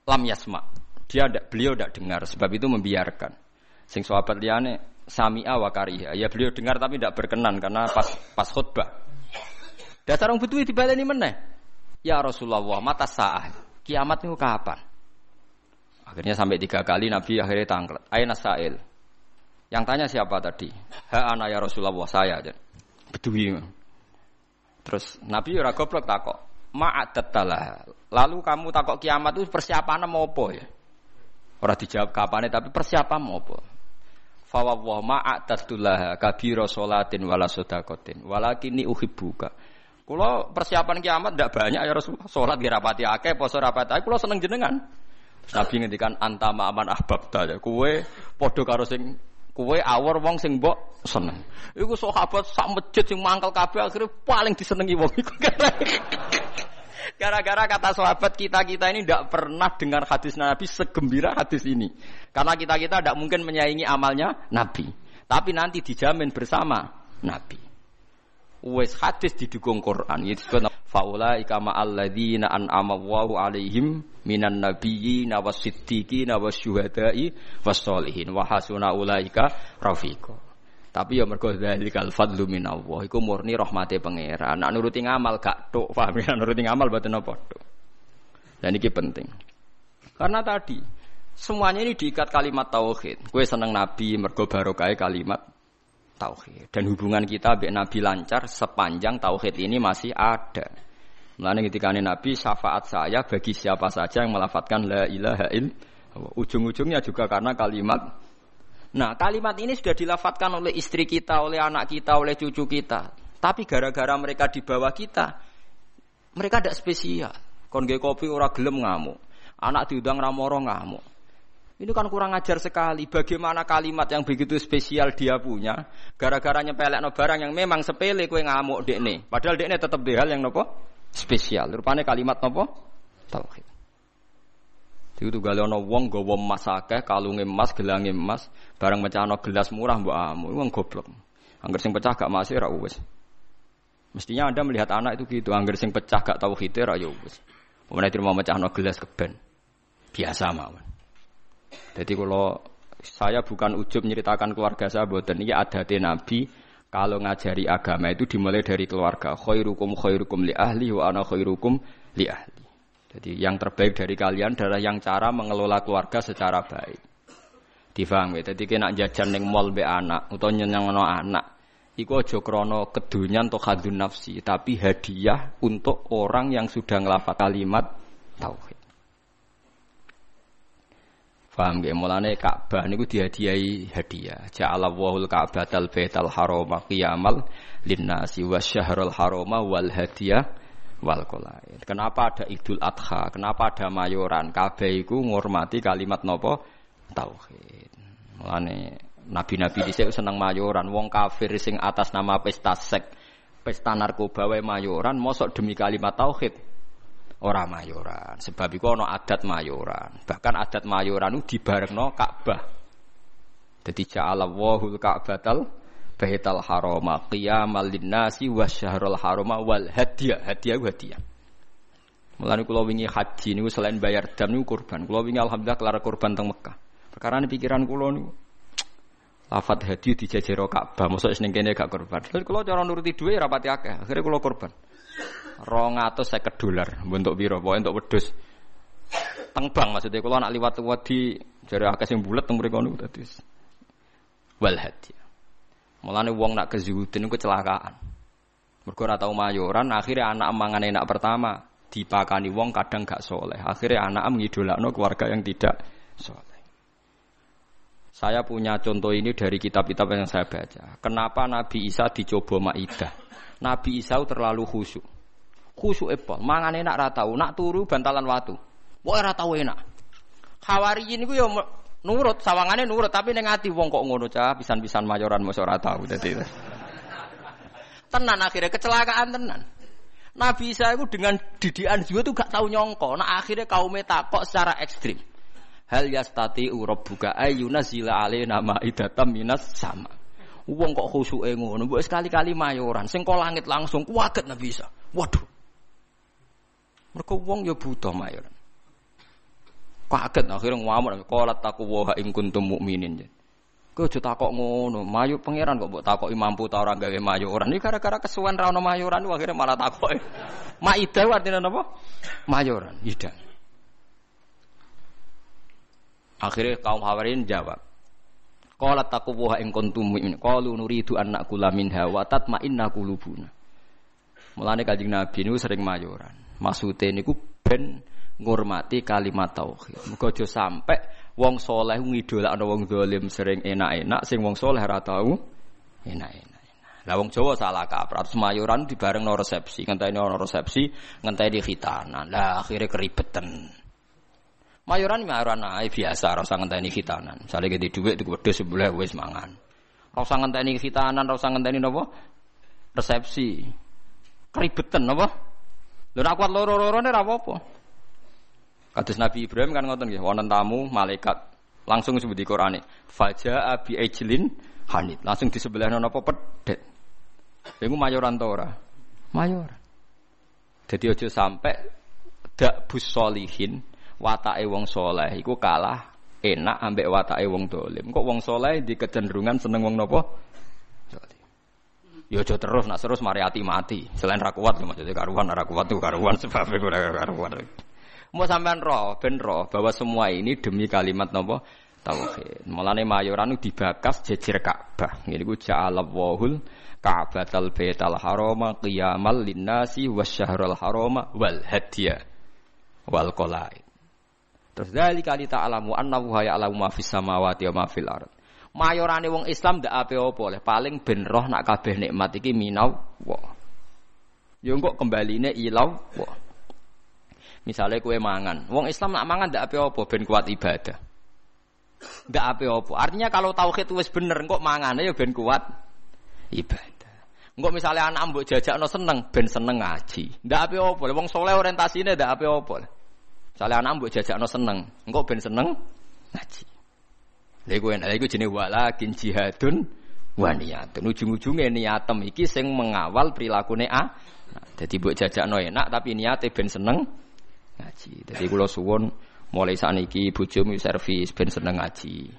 Lam yasma. Dia ada, beliau tidak dengar, sebab itu membiarkan. Sing sahabat liane sami'a wa kariha. Ya beliau dengar tapi tidak berkenan karena pas pas khutbah. Dasar orang betul dibaleni meneh. Ya Rasulullah, mata sah. Kiamat itu kapan? Akhirnya sampai tiga kali Nabi akhirnya tangklet. Aina sa'il. Yang tanya siapa tadi? Ha ana ya Rasulullah saya aja. Betul Terus Nabi ora goblok takok. Ma'adat Lalu kamu takok kiamat itu persiapan mau apa ya? Ora dijawab kapane tapi persiapan apa? Fa wa ma a'tadullah kabira salatin wala sedaqatin walakini uhibbuka. Kula persiapan kiamat ndak banyak ya Rasulullah. Salat nggih rapati akeh, poso rapati akeh, kula seneng jenengan. Nabi ngendikan antama aman ahbabta ya. Kue padha karo sing kue awor wong sing mbok seneng. Iku sahabat sak masjid sing mangkel kabeh akhirnya paling disenengi wong iku. [laughs] Gara-gara kata sahabat kita-kita ini tidak pernah dengar hadis Nabi segembira hadis ini. Karena kita-kita tidak mungkin menyaingi amalnya Nabi. Tapi nanti dijamin bersama Nabi. Wes hadis didukung Quran. Itu faula ikama alladzina an'ama Allahu alaihim minan nabiyyin wasiddiqin wasyuhada'i wassolihin wa hasuna ulaika rafiqa. Tapi ya mergo dzalikal fadlu minallah iku murni rahmate pangeran. Nak nuruti ngamal gak tok, paham ya? Nuruti ngamal mboten napa tok. Dan ini penting. Karena tadi semuanya ini diikat kalimat tauhid. Kue seneng nabi mergo barokah kalimat tauhid. Dan hubungan kita dengan nabi lancar sepanjang tauhid ini masih ada. Mulane ketika Nabi syafaat saya bagi siapa saja yang melafatkan la ilaha illallah. Ujung-ujungnya juga karena kalimat Nah, kalimat ini sudah dilafatkan oleh istri kita, oleh anak kita, oleh cucu kita. Tapi gara-gara mereka di bawah kita, mereka tidak spesial. Kon kopi ora gelem ngamuk. Anak diundang ramoro ngamuk. Ini kan kurang ajar sekali. Bagaimana kalimat yang begitu spesial dia punya, gara-gara nyepelek no barang yang memang sepele kue ngamuk dek. Padahal dek tetap hal yang nopo spesial. Rupanya kalimat nopo tauhid. Itu galono wong gawa emas akeh, kalunge emas, gelange emas, barang mecahno gelas murah mbok amu. Wong goblok. Angger sing pecah gak masih ra wis. Mestinya Anda melihat anak itu gitu, angger sing pecah gak tahu hite ra ya wis. Pemenang mau mecahno gelas keben. Biasa mawon. Jadi kalau saya bukan ujub menceritakan keluarga saya, buatan ini ada Nabi kalau ngajari agama itu dimulai dari keluarga. Khairukum khairukum li ahli wa ana khairukum li ahli. Jadi yang terbaik dari kalian adalah yang cara mengelola keluarga secara baik. Difahami. Jadi kena jajan neng mall be anak atau no anak. Iku aja krana kedunyan atau hadun nafsi, tapi hadiah untuk orang yang sudah ngelafat kalimat tauhid. Paham gak? Mulane Ka'bah niku dihadiahi hadiah. Ja'ala wahul Ka'batal Baital Harama qiyamal linnasi wasyahrul harama wal hadiah wal qolaid. Kenapa ada Idul Adha? Kenapa ada mayoran? Kabeh iku ngurmati kalimat nopo tauhid. Mulane nabi-nabi dhisik seneng mayoran. Wong kafir sing atas nama pesta sek, pesta narkoba wae mayoran, mosok demi kalimat tauhid ora mayoran. Sebab iku ana adat mayoran. Bahkan adat mayoran itu dibarengno Ka'bah. Jadi ja'ala wahul Ka'batal Baital Harama qiyamal linnasi wasyahrul harama wal hadiah. Hadiah hadiah. Mulane kula wingi haji niku selain bayar dam niku kurban. Kula wingi alhamdulillah kelar kurban teng Mekah. Perkara ini pikiran kula niku [tsk] lafat hadiah dijajero Ka'bah, mosok ning kene gak kurban. Terus kula cara nuruti dhuwit rapati akeh, akhirnya kula kurban rong atau saya dolar bentuk biro pokoknya untuk wedus tengbang maksudnya kalau anak liwat wadi jari akeh yang bulat teng mriku niku dadi wal hadi mulane wong nak kezuhudin niku kecelakaan mergo ora tau mayoran akhirnya anak mangan enak pertama dipakani wong kadang gak soleh akhirnya anak mengidolakno keluarga yang tidak soleh saya punya contoh ini dari kitab-kitab yang saya baca. Kenapa Nabi Isa dicoba Maidah? Nabi Isa terlalu khusyuk khusyuk epol, mangan enak ra tau, nak turu bantalan watu. Wah ra tau enak. Hawariyin iku ya nurut, sawangane nurut, tapi ning ati wong kok ngono cah, pisan-pisan mayoran mosok ora tau dadi. tenan akhirnya kecelakaan tenan. Nabi Isa itu dengan didikan juga tuh gak tahu nyongko. Nah akhirnya kaum takok secara ekstrim. Hal yastati buka ayuna zila nama idatam minas sama. Wong kok khusyuke ngono, mbok sekali-kali mayoran, sing kok langit langsung kuwaget Nabi Isa. Waduh. Mereka wong ya buta mayor. Kaget akhirnya ngamuk kolat taku waha ing kuntum mukminin. Kau aja takok ngono, mayu pangeran kok mbok takoki mampu ta ora gawe mayoran. Ini gara-gara kesuwen ra ono mayoran akhirnya malah takoki. [laughs] Maida artinya napa? Mayoran, ida. Akhirnya kaum Hawarin jawab. Qala taqwa ing kuntum mu'min. Qalu nuridu an naqula minha wa tatma'inna qulubuna. Mulane Kanjeng Nabi niku sering mayoran. Maksudnya niku ben ngurmati kalimat tauhid. Muga aja sampe wong soleh ngidolakno wong dolim sering enak-enak, sing wong soleh ora tau enak-enak. Lah wong Jawa salah kaprah semayuran di bareng no resepsi, ngenteni ono resepsi, ngenteni khitanan. Lah akhirnya keribetan. Mayoran mayoran ae biasa ora usah ngenteni khitanan. Misale gede dhuwit tuku wedhus sebelah wis mangan. Ora usah ngenteni khitanan, ora usah ngenteni napa? Resepsi. Keribetan napa? Lho nek kuat loro-lorone ora apa-apa. Kados Nabi Ibrahim kan ngoten nggih, wonten tamu malaikat langsung disebut di Quran Faja abi ejlin hanit. Langsung di sebelah napa pedet. Iku mayoran ora? Mayor. Jadi aja sampai dak bus solihin watake wong soleh iku kalah enak ambek watake wong dolim. Kok wong soleh di kecenderungan seneng wong nopo? Ya aja terus nak terus mari ati mati. Selain ra kuat maksudnya karuan ra kuat tuh karuan sebab iku ora karuan. Mau sampean roh, ben roh bahwa semua ini demi kalimat nopo tauhid. Mulane mayoran dibakas jejer Ka'bah. Ngene iku ja'alallahul Ka'batal Baital Harama qiyamal linnasi wasyahrul harama wal hadiya wal qalaid. Terus dari kali ta'alamu annahu ya'lamu ma fis samawati wa ma fil ard. Mayorane wong Islam ndak ape apa oleh paling ben roh nak kabeh nikmat iki minau wa. Yo kok kembaline ilau wa. Misalnya kue mangan, wong Islam nak mangan ndak ape apa ben kuat ibadah. Ndak ape apa. Artinya kalau tauhid wis bener kok mangane ya ben kuat ibadah. Engko misalnya anak mbok jajakno seneng ben seneng ngaji. Ndak ape apa. Wong soleh orientasine ndak ape apa. Misalnya anak mbok jajakno seneng, engko ben seneng ngaji. Lha iku enak, iku jenenge walakin jihadun wa niyatun. Ujung-ujunge niatem iki sing mengawal prilakune a. Nah, dadi mbok jajakno enak tapi niate ben seneng ngaji. Dadi kula suwun mulai saniki bojomu servis ben seneng ngaji.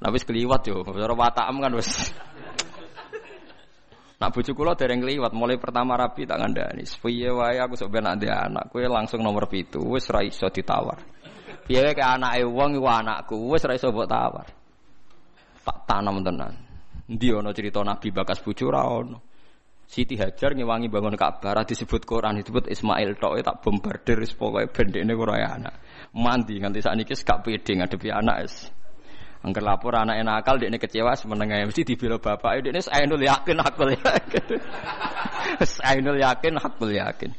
Nah wis kliwat yo, cara watakam kan wis Nak bojo kula dereng liwat mulai pertama rapi tak ngandani. Piye wae aku sok ben anak kowe langsung nomor pitu wis ra iso ditawar. Piye wae ke anake wong iku anakku wis ra mbok tawar. Tak tanam tenan. Endi ana cerita Nabi bakas bojo ra. Siti Hajar ngewangi bangun Ka'bah disebut Quran disebut Ismail tok tak bombardir wis pokoke bendene ora anak. Mandi nganti sakniki gak pede ngadepi anak wis. Angker lapor anak akal, dia kecewa semenengah mesti dibela bapak. Dia ini ainul yakin hakul yakin. [laughs] ainul yakin hakul yakin.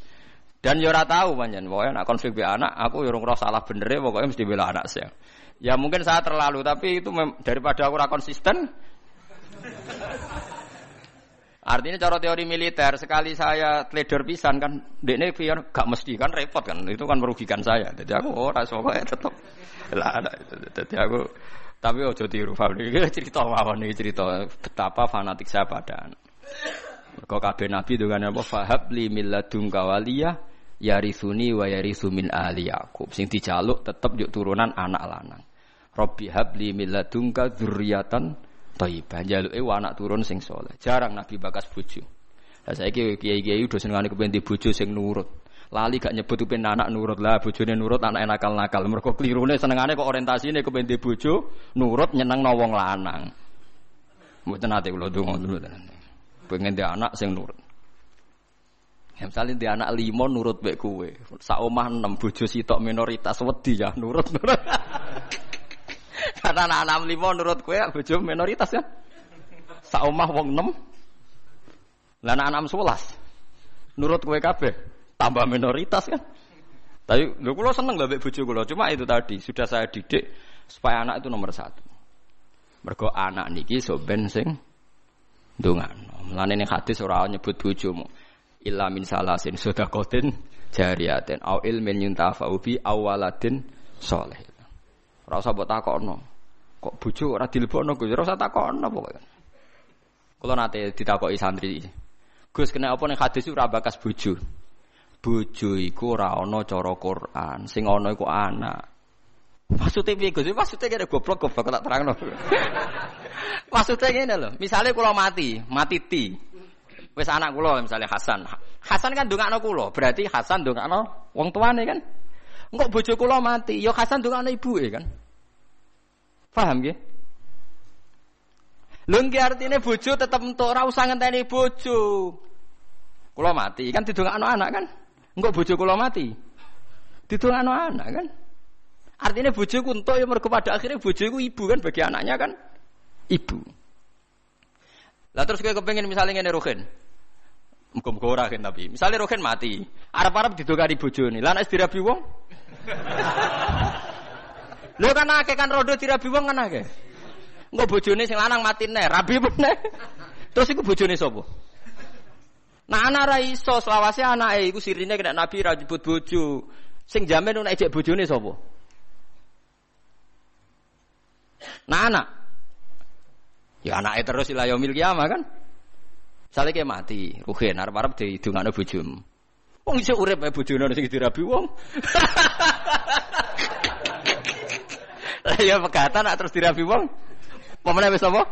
Dan yora ya tahu banyak, pokoknya nak konflik be anak, aku yorong ya roh salah bener ya, pokoknya mesti bela anak saya. Ya mungkin saya terlalu, tapi itu daripada aku konsisten. Artinya cara teori militer sekali saya teledor pisan kan, ini pion gak mesti kan repot kan, itu kan merugikan saya. Jadi aku oh pokoknya tetap lah. Jadi aku tapi ojo tiru paham iki [laughs] cerita mawon iki cerita betapa fanatik saya pada. Kok kabeh nabi dengan apa fahab li milladunka waliya yarisuni wa yarisu min ahli Yakub. Sing dijaluk tetep yuk turunan anak lanang. Robbi habli milladunka dzurriatan thayyibah. Jaluke anak turun sing soleh. Jarang nabi bakas bojo. Lah saiki kiai-kiai udah senengane kepen bojo sing nurut. Lali gak nyebut upin anak nurut lah, bojone nurut anak nakal-nakal. Mergo klirune senengane kok orientasine kepen bojo nurut nyeneng wong lanang. Mboten ate kula donga dulu. Pengen dia anak sing nurut. Ya misalnya dia anak limo nurut baik kue, sak omah enam bojo sitok minoritas wedi ya nurut nurut. [laughs] Karena anak anak limo nurut kue bojo minoritas ya. Sak omah wong enam, lah anak enam sebelas nurut kue kabeh tambah minoritas kan. Tapi lu kulo seneng lah bojo kulo. Cuma itu tadi sudah saya didik supaya anak itu nomor satu. Mergo anak niki so sing ndongano. Mulane ning hadis ora nyebut bojomu. Illa min salasin sedaqatin jariyatin au ilmin yuntafa'u bi awaladin soleh. Ora usah mbok takokno. Kok bojo ora dilebokno Gus? Ora usah takokno pokoke. Kula nate ditakoki santri. Gus kena apa ning hadis ora bakas bojo? bojo iku ora ana cara Quran, sing ana iku anak. Maksudnya piye Gus? Maksudnya kene goblok goblok tak terangno. [laughs] Maksudnya ngene lho, misale kula mati, mati ti. Wis anak kula misalnya Hasan. Hasan kan ndongakno kula, berarti Hasan ndongakno wong tuane kan. Engko bojo kula mati, ya Hasan ndongakno ibuke kan. Paham nggih? Lho nggih artine bojo tetep entuk ora usah ngenteni bojo. Kula mati kan didongakno anak kan. Enggak bojo kula mati. Didongakno anak kan. Artinya bojoku entuk ya mergo pada akhirnya bojoku ibu kan bagi anaknya kan ibu. Lah terus kowe kepengin misalnya ngene Ruhin. Muga-muga ora kan tapi. Misale rohen mati, arep-arep didokari bojone. Lah nek dirabi wong. Lho kan akeh kan rodo dirabi wong kan akeh. Engko bojone sing lanang mati nek rabi meneh. [laughs] Terus iku bojone sapa? Nah anak ra iso selawase anake iku sirine kena Nabi ra nyebut bojo. Sing jamin nek ejek bojone sapa? Nah anak. Ya anake terus ila yaumil kiamah kan. Sale ke mati, ruhen arep-arep didongakno bojomu. Wong iso urip ae bojone sing dirabi wong. [laughs] Lah [laughs] ya pegatan terus dirabi wong. Pemene wis apa?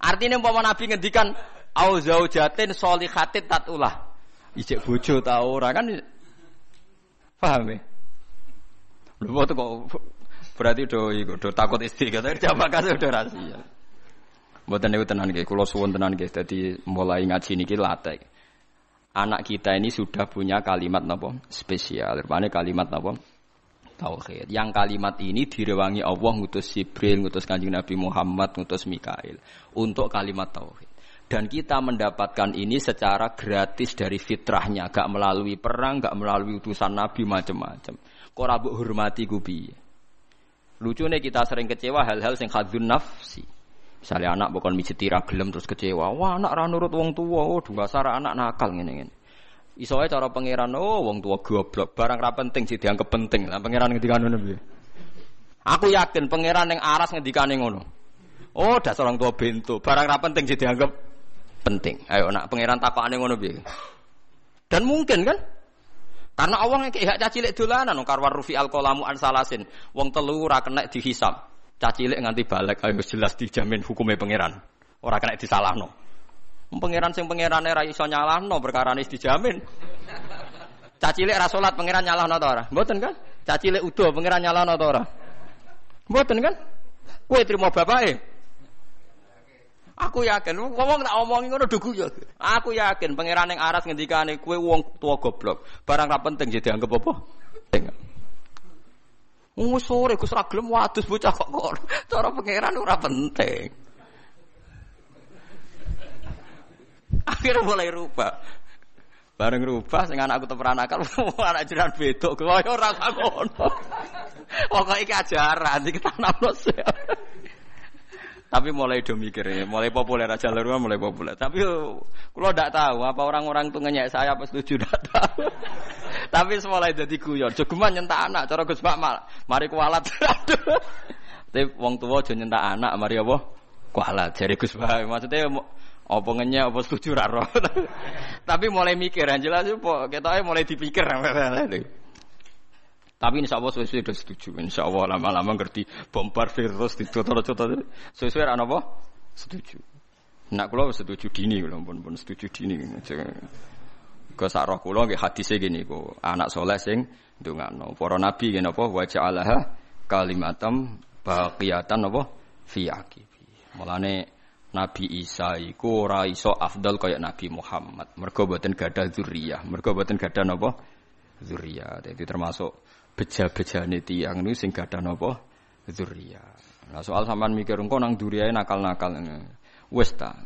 Artinya umpama Nabi ngendikan au zaujatin solihatin tatulah. Ijek bojo ta ora kan paham ya? Lho kok berarti do iku do takut istri kata jawab kasih udah rahasia. Mboten niku tenan nggih, kula suwun tenan nggih dadi mulai ngaji niki latih. Anak kita ini sudah punya kalimat napa spesial. Rupane kalimat napa tauhid. Yang kalimat ini direwangi Allah ngutus Jibril, ngutus Kanjeng Nabi Muhammad, ngutus Mikail untuk kalimat tauhid. Dan kita mendapatkan ini secara gratis dari fitrahnya, gak melalui perang, gak melalui utusan Nabi macam-macam. Kok hormati gubi. Lucunya kita sering kecewa hal-hal yang khadzun nafsi. Misalnya anak bukan mijeti gelem terus kecewa. Wah anak ra nurut wong tua, oh dua anak nakal ngene Iso cara pangeran oh wong tua goblok, barang ra penting sih dianggap penting. Lah pangeran ngendikane ngono piye? Aku yakin pangeran yang aras ngendikane ngono. Oh dasar orang tua bento, barang ra penting sih dianggap penting. Ayo nak pangeran takokane ngono piye? Dan mungkin kan karena Allah yang kayak cacilik dolanan karwar rufi al kolamu an salasin. Wong telu ora kena dihisab. Cacilik nganti balik ayo jelas dijamin hukumnya pangeran. Ora kena disalahno. Pangeran sing pangerane ra iso nyalahno perkara nis dijamin. Cacilik ra salat pangeran nyalahno ta ora? Mboten kan? Cacilik udo pangeran nyalahno ta ora? Mboten kan? Kowe trimo bapake. Aku yakin, ngomong tak omongin ngono dugu ya. Aku yakin pangeran yang aras ngendikane kue wong tua goblok. Barang ra penting jadi anggap apa? Penting. Wong sore Gus ra gelem wadus bocah kok kok. Cara pangeran ora penting. Akhirnya mulai rubah. Bareng rubah sing anakku teperan akal [laughs] anak jiran bedok kaya ora ngono. Pokoke iki ajaran iki tanamno tapi mulai do mikir ya, mulai populer aja rumah mulai populer. Tapi kalau tidak tahu apa orang-orang itu ngenyek saya apa setuju tidak tahu. Tapi mulai jadi guyon. Jogeman nyentak anak, cara Gus Pak mal, mari kualat. Tapi wong tua aja nyentak anak, mari apa? Kualat. Jadi Gus Pak maksudnya apa ngenyek apa setuju raro. [laughs] Tapi mulai mikir, jelas itu kita mulai dipikir. [laughs] Tapi insya Allah sesuai sudah setuju. Insya Allah lama-lama ngerti bombar virus di contoh-contoh sesuai anak apa? Setuju. Nak kulo setuju dini kulo pun pun setuju dini. Ke sarah kulo nggih hadise gini ku anak soleh sing ndongakno. Para nabi gini apa wa ja'alaha kalimatam baqiyatan apa fi. Mulane Nabi Isa iku ora iso afdal kaya Nabi Muhammad. Mergo boten gadah zuriyah. Mergo boten gadah napa? Zuriyah. Jadi termasuk beja-bejane tiyang niku sing gadah napa zuriya. Nah soal sampean mikir engko nang duriyae nakal-nakal. Wis ta.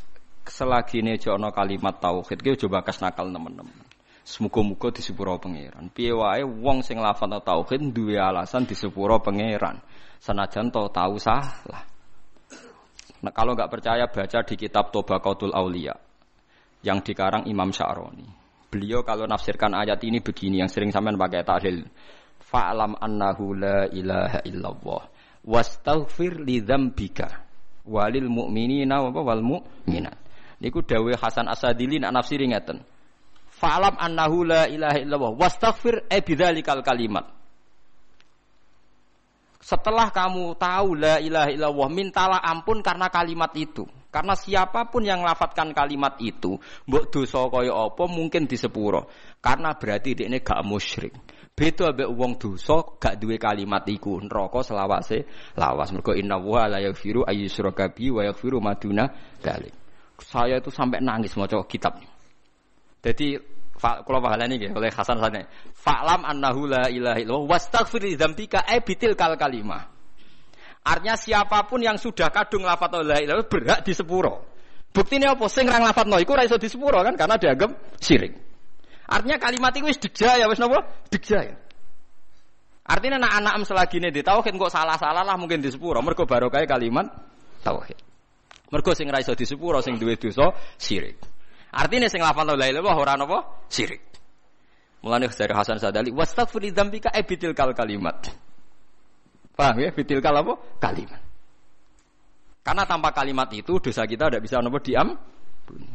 Selagi ini ana kalimat tauhid ki coba kas nakal teman-teman. Semoga-moga di sepuro pangeran. Piye wae wong sing lafal tauhid duwe alasan di sepuro pangeran. Senajan to tahu salah. Nah, kalau nggak percaya baca di kitab Tobaqatul Aulia yang dikarang Imam Sya'roni. Beliau kalau nafsirkan ayat ini begini yang sering sampean pakai tahlil. Fa'lam annahu la ilaha illallah. Wastaghfir li dzambika. Walil mu'minina wa wal mu'minat. Niku dawuh Hasan Asadili nak nafsiri ngeten. Fa'lam annahu la ilaha illallah. Wastaghfir e bidzalikal kalimat setelah kamu tahu la ilaha illallah mintalah ampun karena kalimat itu karena siapa pun yang melafatkan kalimat itu mbok dosa kaya apa mungkin disepuro karena berarti ini gak musyrik Beda ambek wong dosa gak duwe kalimat iku neraka selawase lawas. Mergo inna wa la yaghfiru ayyusyraka bi wa yaghfiru maduna dalik. Saya itu sampai nangis maca kitab. Jadi kalau pahalane nggih oleh Hasan Sane. Fa'lam annahu la ilaha illallah wastaghfir li dzambika e bitil kal kalimah. Artinya siapa pun yang sudah kadung lafaz la ilaha berhak di sepuro. Buktine apa? Sing ra nglafadzno iku ora iso disepuro kan karena dianggap syirik. Artinya kalimat itu wis ya wis napa? ya. Artinya anak-anak selagi ini di tauhid kok salah-salah lah mungkin di sepuro. Mergo barokah kalimat tauhid. Mergo sing ra iso di sepuro sing duwe dosa syirik. Artinya sing lafal la ilaha ora napa? Syirik. Mulane dari Hasan Sadali wastaghfir dzambika ebitil kal kalimat. Paham ya? Bitil kal apa? Kalimat. Karena tanpa kalimat itu dosa kita tidak bisa nopo diam.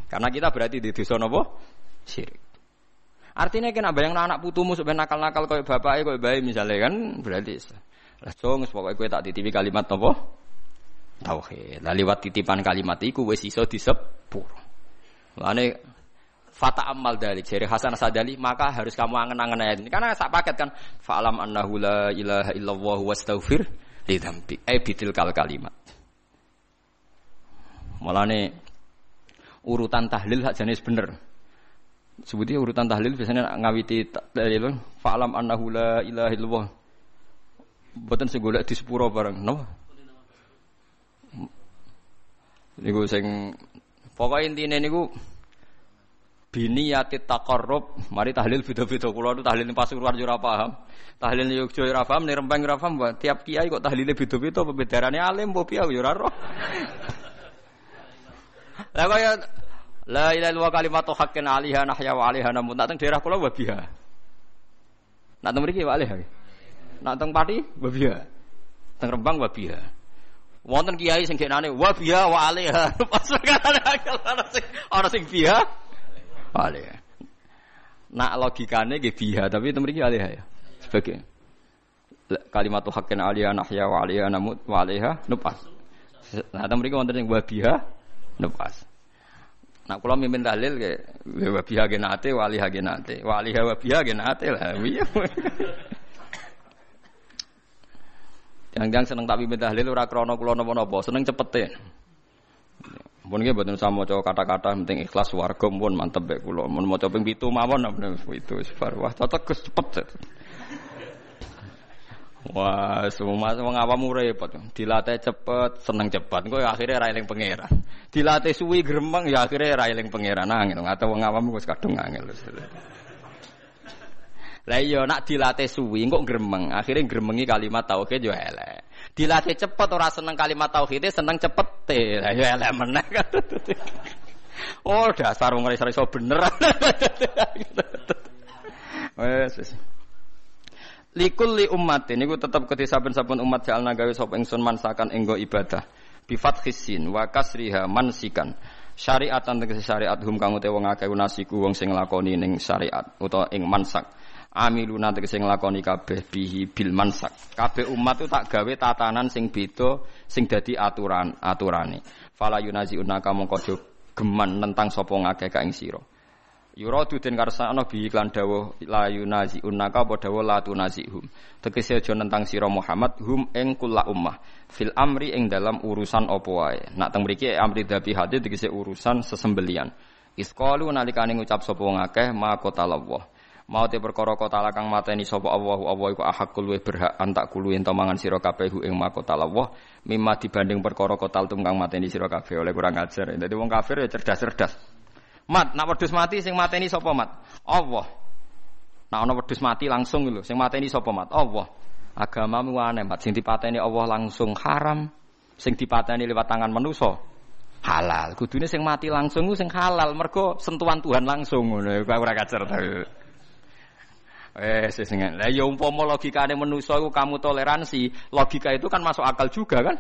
Karena kita berarti di dosa nopo syirik. Artinya kena bayang anak putumu sebenarnya nakal-nakal kau bapak kau bayi misalnya kan berarti lah cong pokoknya tak titipi kalimat nopo tauhid. Lah lewat titipan kalimat itu wes iso disepur. Lane fata amal dari jari Hasan Sadali maka harus kamu angen-angen ayat ini karena sak paket kan fa'alam annahu la ilaha illallah wastaghfir li dzambik eh bitil kal kalimat urutan tahlil hak jenis bener. Sebutnya urutan tahlil biasanya ngawiti tahlil fa'alam annahu la ilaha illallah. Boten sing golek di sepuro bareng, napa? Niku sing pokoke intine niku biniyati taqarrub. Mari tahlil beda-beda. Kula nu tahlil yo ora paham. Tahlil Yogya yo ora paham ning Rembang ora paham. Tiap kiai kok tahlile beda-beda pembedarane alim piye yo ora roh. [laughs] Lah kaya la ilaha illallah kalimatu haqqin alaiha nahya wa alaiha namun tak teng daerah kula wa biha nak teng mriki wa nak teng Pati wa biha teng Rembang wa biha wonten kiai sing genane wa biha wa alaiha [laughs] pas ana sing ana sing biha alih. Nak logikane nggih biha, tapi itu mriki alih ya. Sebagai kalimat haqqin aliyah nahya wa aliyah namut wa alaiha nupas. Nah, itu mriki wonten sing wa biha nupas. Nah, kalau mimpin dalil ke wa biha genate wa alaiha genate. Wa alaiha wa biha genate lah. [laughs] Yang-yang seneng tak mimpin dalil ora krana kula napa-napa, seneng cepete. Mun nggih mboten sama maca kata-kata penting ikhlas warga pun mantep bae kula. Mun maca ping 7 mawon itu bar wah tetes cepet. Wah, semua wong awam repot. Dilatih cepet, seneng cepet. Engko akhirnya ra eling pangeran. Dilatih suwi gremeng ya akhirnya ra eling pangeran angel. Atau wong awam wis kadung angel. Lah iya nak dilatih suwi kok gremeng. Akhirnya gremengi kalimat tauhid yo elek. Dilatih cepet ora seneng kalimat tauhid, seneng cepet. Lah ya elek meneh. [laughs] Oh, dasar wong ora iso bener. [laughs] Wes wes. Likul li ummatin niku tetep kedhe saben-saben umat jalna gawe sapa ingsun mansakan enggo ibadah. Bi fathisin wa kasriha mansikan. Syariatan tegese syariat hum kang utawa wong nasiku wong sing nglakoni ning syariat utawa ing mansak amiluna tegese nglakoni kabeh bihi bil mansak. Kabeh umat itu tak gawe tatanan sing beda sing dadi aturan aturane. Fala yunazi unaka mongko geman tentang sapa ngakeh ka ing sira. Yuradu den karsana bi iklan dawuh la yunazi unaka apa dawuh la tunazihum. Tegese aja nentang sira Muhammad hum ing kula ummah fil amri ing dalam urusan apa wae. Nak teng mriki amri dabi hati tegese urusan sesembelian. Isqalu nalikane ngucap sapa ngakeh ma qatalawah mau te perkara kota lakang mateni sapa Allah Allah iku ahakul luwih berhak antak kulu ento mangan sira kabeh ing makota Allah mimma dibanding perkara kota kang mateni sira kabeh oleh kurang ajar. Dadi wong kafir ya cerdas-cerdas. Mat nak wedhus mati sing mateni sapa mat? Allah. Nak ana wedhus mati langsung lho sing mateni sapa mat? Allah. Agamamu aneh mat. Sing dipateni Allah langsung haram sing dipateni lewat tangan manusa halal. Kudune sing mati langsung sing halal mergo sentuhan Tuhan langsung ngono. Ora kacer Eh, sesengan. Lah ya umpama logikane manusa iku kamu toleransi, logika itu kan masuk akal juga kan?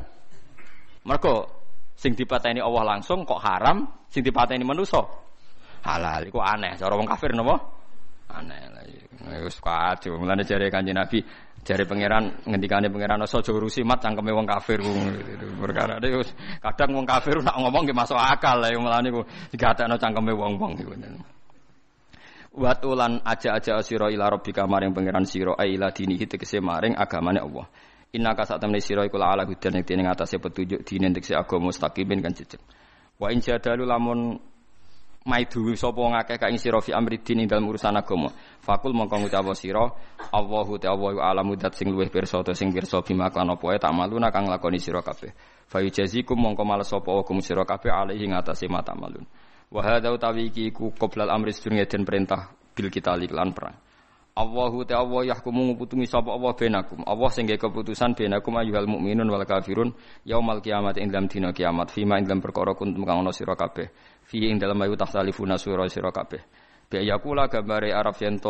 Mergo sing dipateni Allah langsung kok haram, sing dipateni manusa halal. Iku aneh. Cara wong kafir napa? Aneh lah. Ya, wis kacau. Mulane jare Kanjeng Nabi, jare pangeran ngendikane pangeran aja urusi mat cangkeme wong kafir perkara wis kadang wong kafir nak ngomong ge masuk akal lah mulane ku digatekno cangkeme wong-wong iku. Watulan aja-aja sira ila rabbika maring pangeran sira ila dinihi tegese maring agamane Allah. Inna ka sak temne sira iku ala hudan ing dene ngatasé petunjuk dine tegese agama mustaqimin kan jejeg. Wa in jadalu lamun maidu sapa ngakeh ka ing fi amridin ing dalem urusan agama fakul mongko ngucap sira Allahu ta Allahu alamu dat sing luwih pirsa sing pirsa bima kan apa tak maluna lakoni sira kabeh fa yujazikum mongko males sapa hukum sira kabeh alaihi ngatasi mata malun wa hadza utawi iki iku qoblal amri sedurunge den perintah bil kita lan perang Allahu ta Allah yahkumu nguputungi sapa Allah benakum. Allah sing keputusan benakum ayyuhal mukminun wal kafirun yaumal kiamat ing dalam dina kiamat fima ing dalam perkara kuntum kang ana sira kabeh. Fi ing dalam ayu tahtalifuna sura sira kabeh. Bi ayakula gambare Arab yen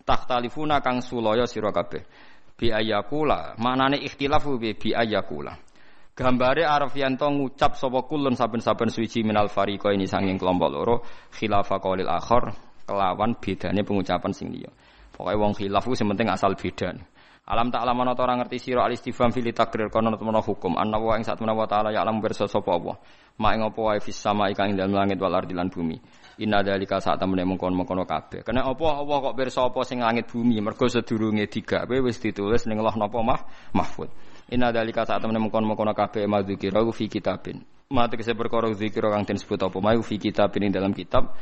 tahtalifuna kang sulaya sira kabeh. Bi ayakula maknane ikhtilafu bi bi ayakula. Gambare Arab yen to ngucap sapa kulun saben-saben suci minal fariqa ini sanging kelompok loro khilafa qaulil akhir kelawan bedane pengucapan sing liya. Pokoknya wong khilaf ku penting asal beda. Alam tak alam ana ora ngerti sira al istifham fil takrir kono temen hukum anna wa ing satuna wa taala ya alam bersa sapa Allah. Ma ing apa wae fis sama ikan ing dalem langit wal ardi bumi. Inna dalika saat temene mengkon-mengkono kabeh. Apa Allah kok pirsa apa sing langit bumi mergo sedurunge digawe wis ditulis ning Allah napa mah mahfud. Inna dalika saat temene mengkon-mengkono kabeh madzikira fi kitabin. Ma tegese perkara zikira kang den sebut apa mau fi kitabin ing dalam kitab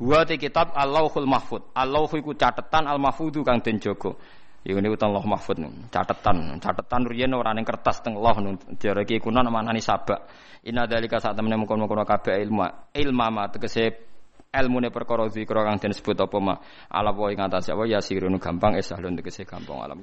Wa te kitab Allahul Mahfud. Allah iku catetan Al Mahfudu kang den jaga. Iku niku Allah Mahfud catetan. Catetan riyen ora ning kertas teng Allah jare iki kuno manani sabak. Inna dalika sak temene mungkon-mungkon kabeh ilmu ilma ma tegese ilmune perkara zikra kang den sebut apa ma ala wa ing atas apa ya sirun gampang esahlun tegese gampang alam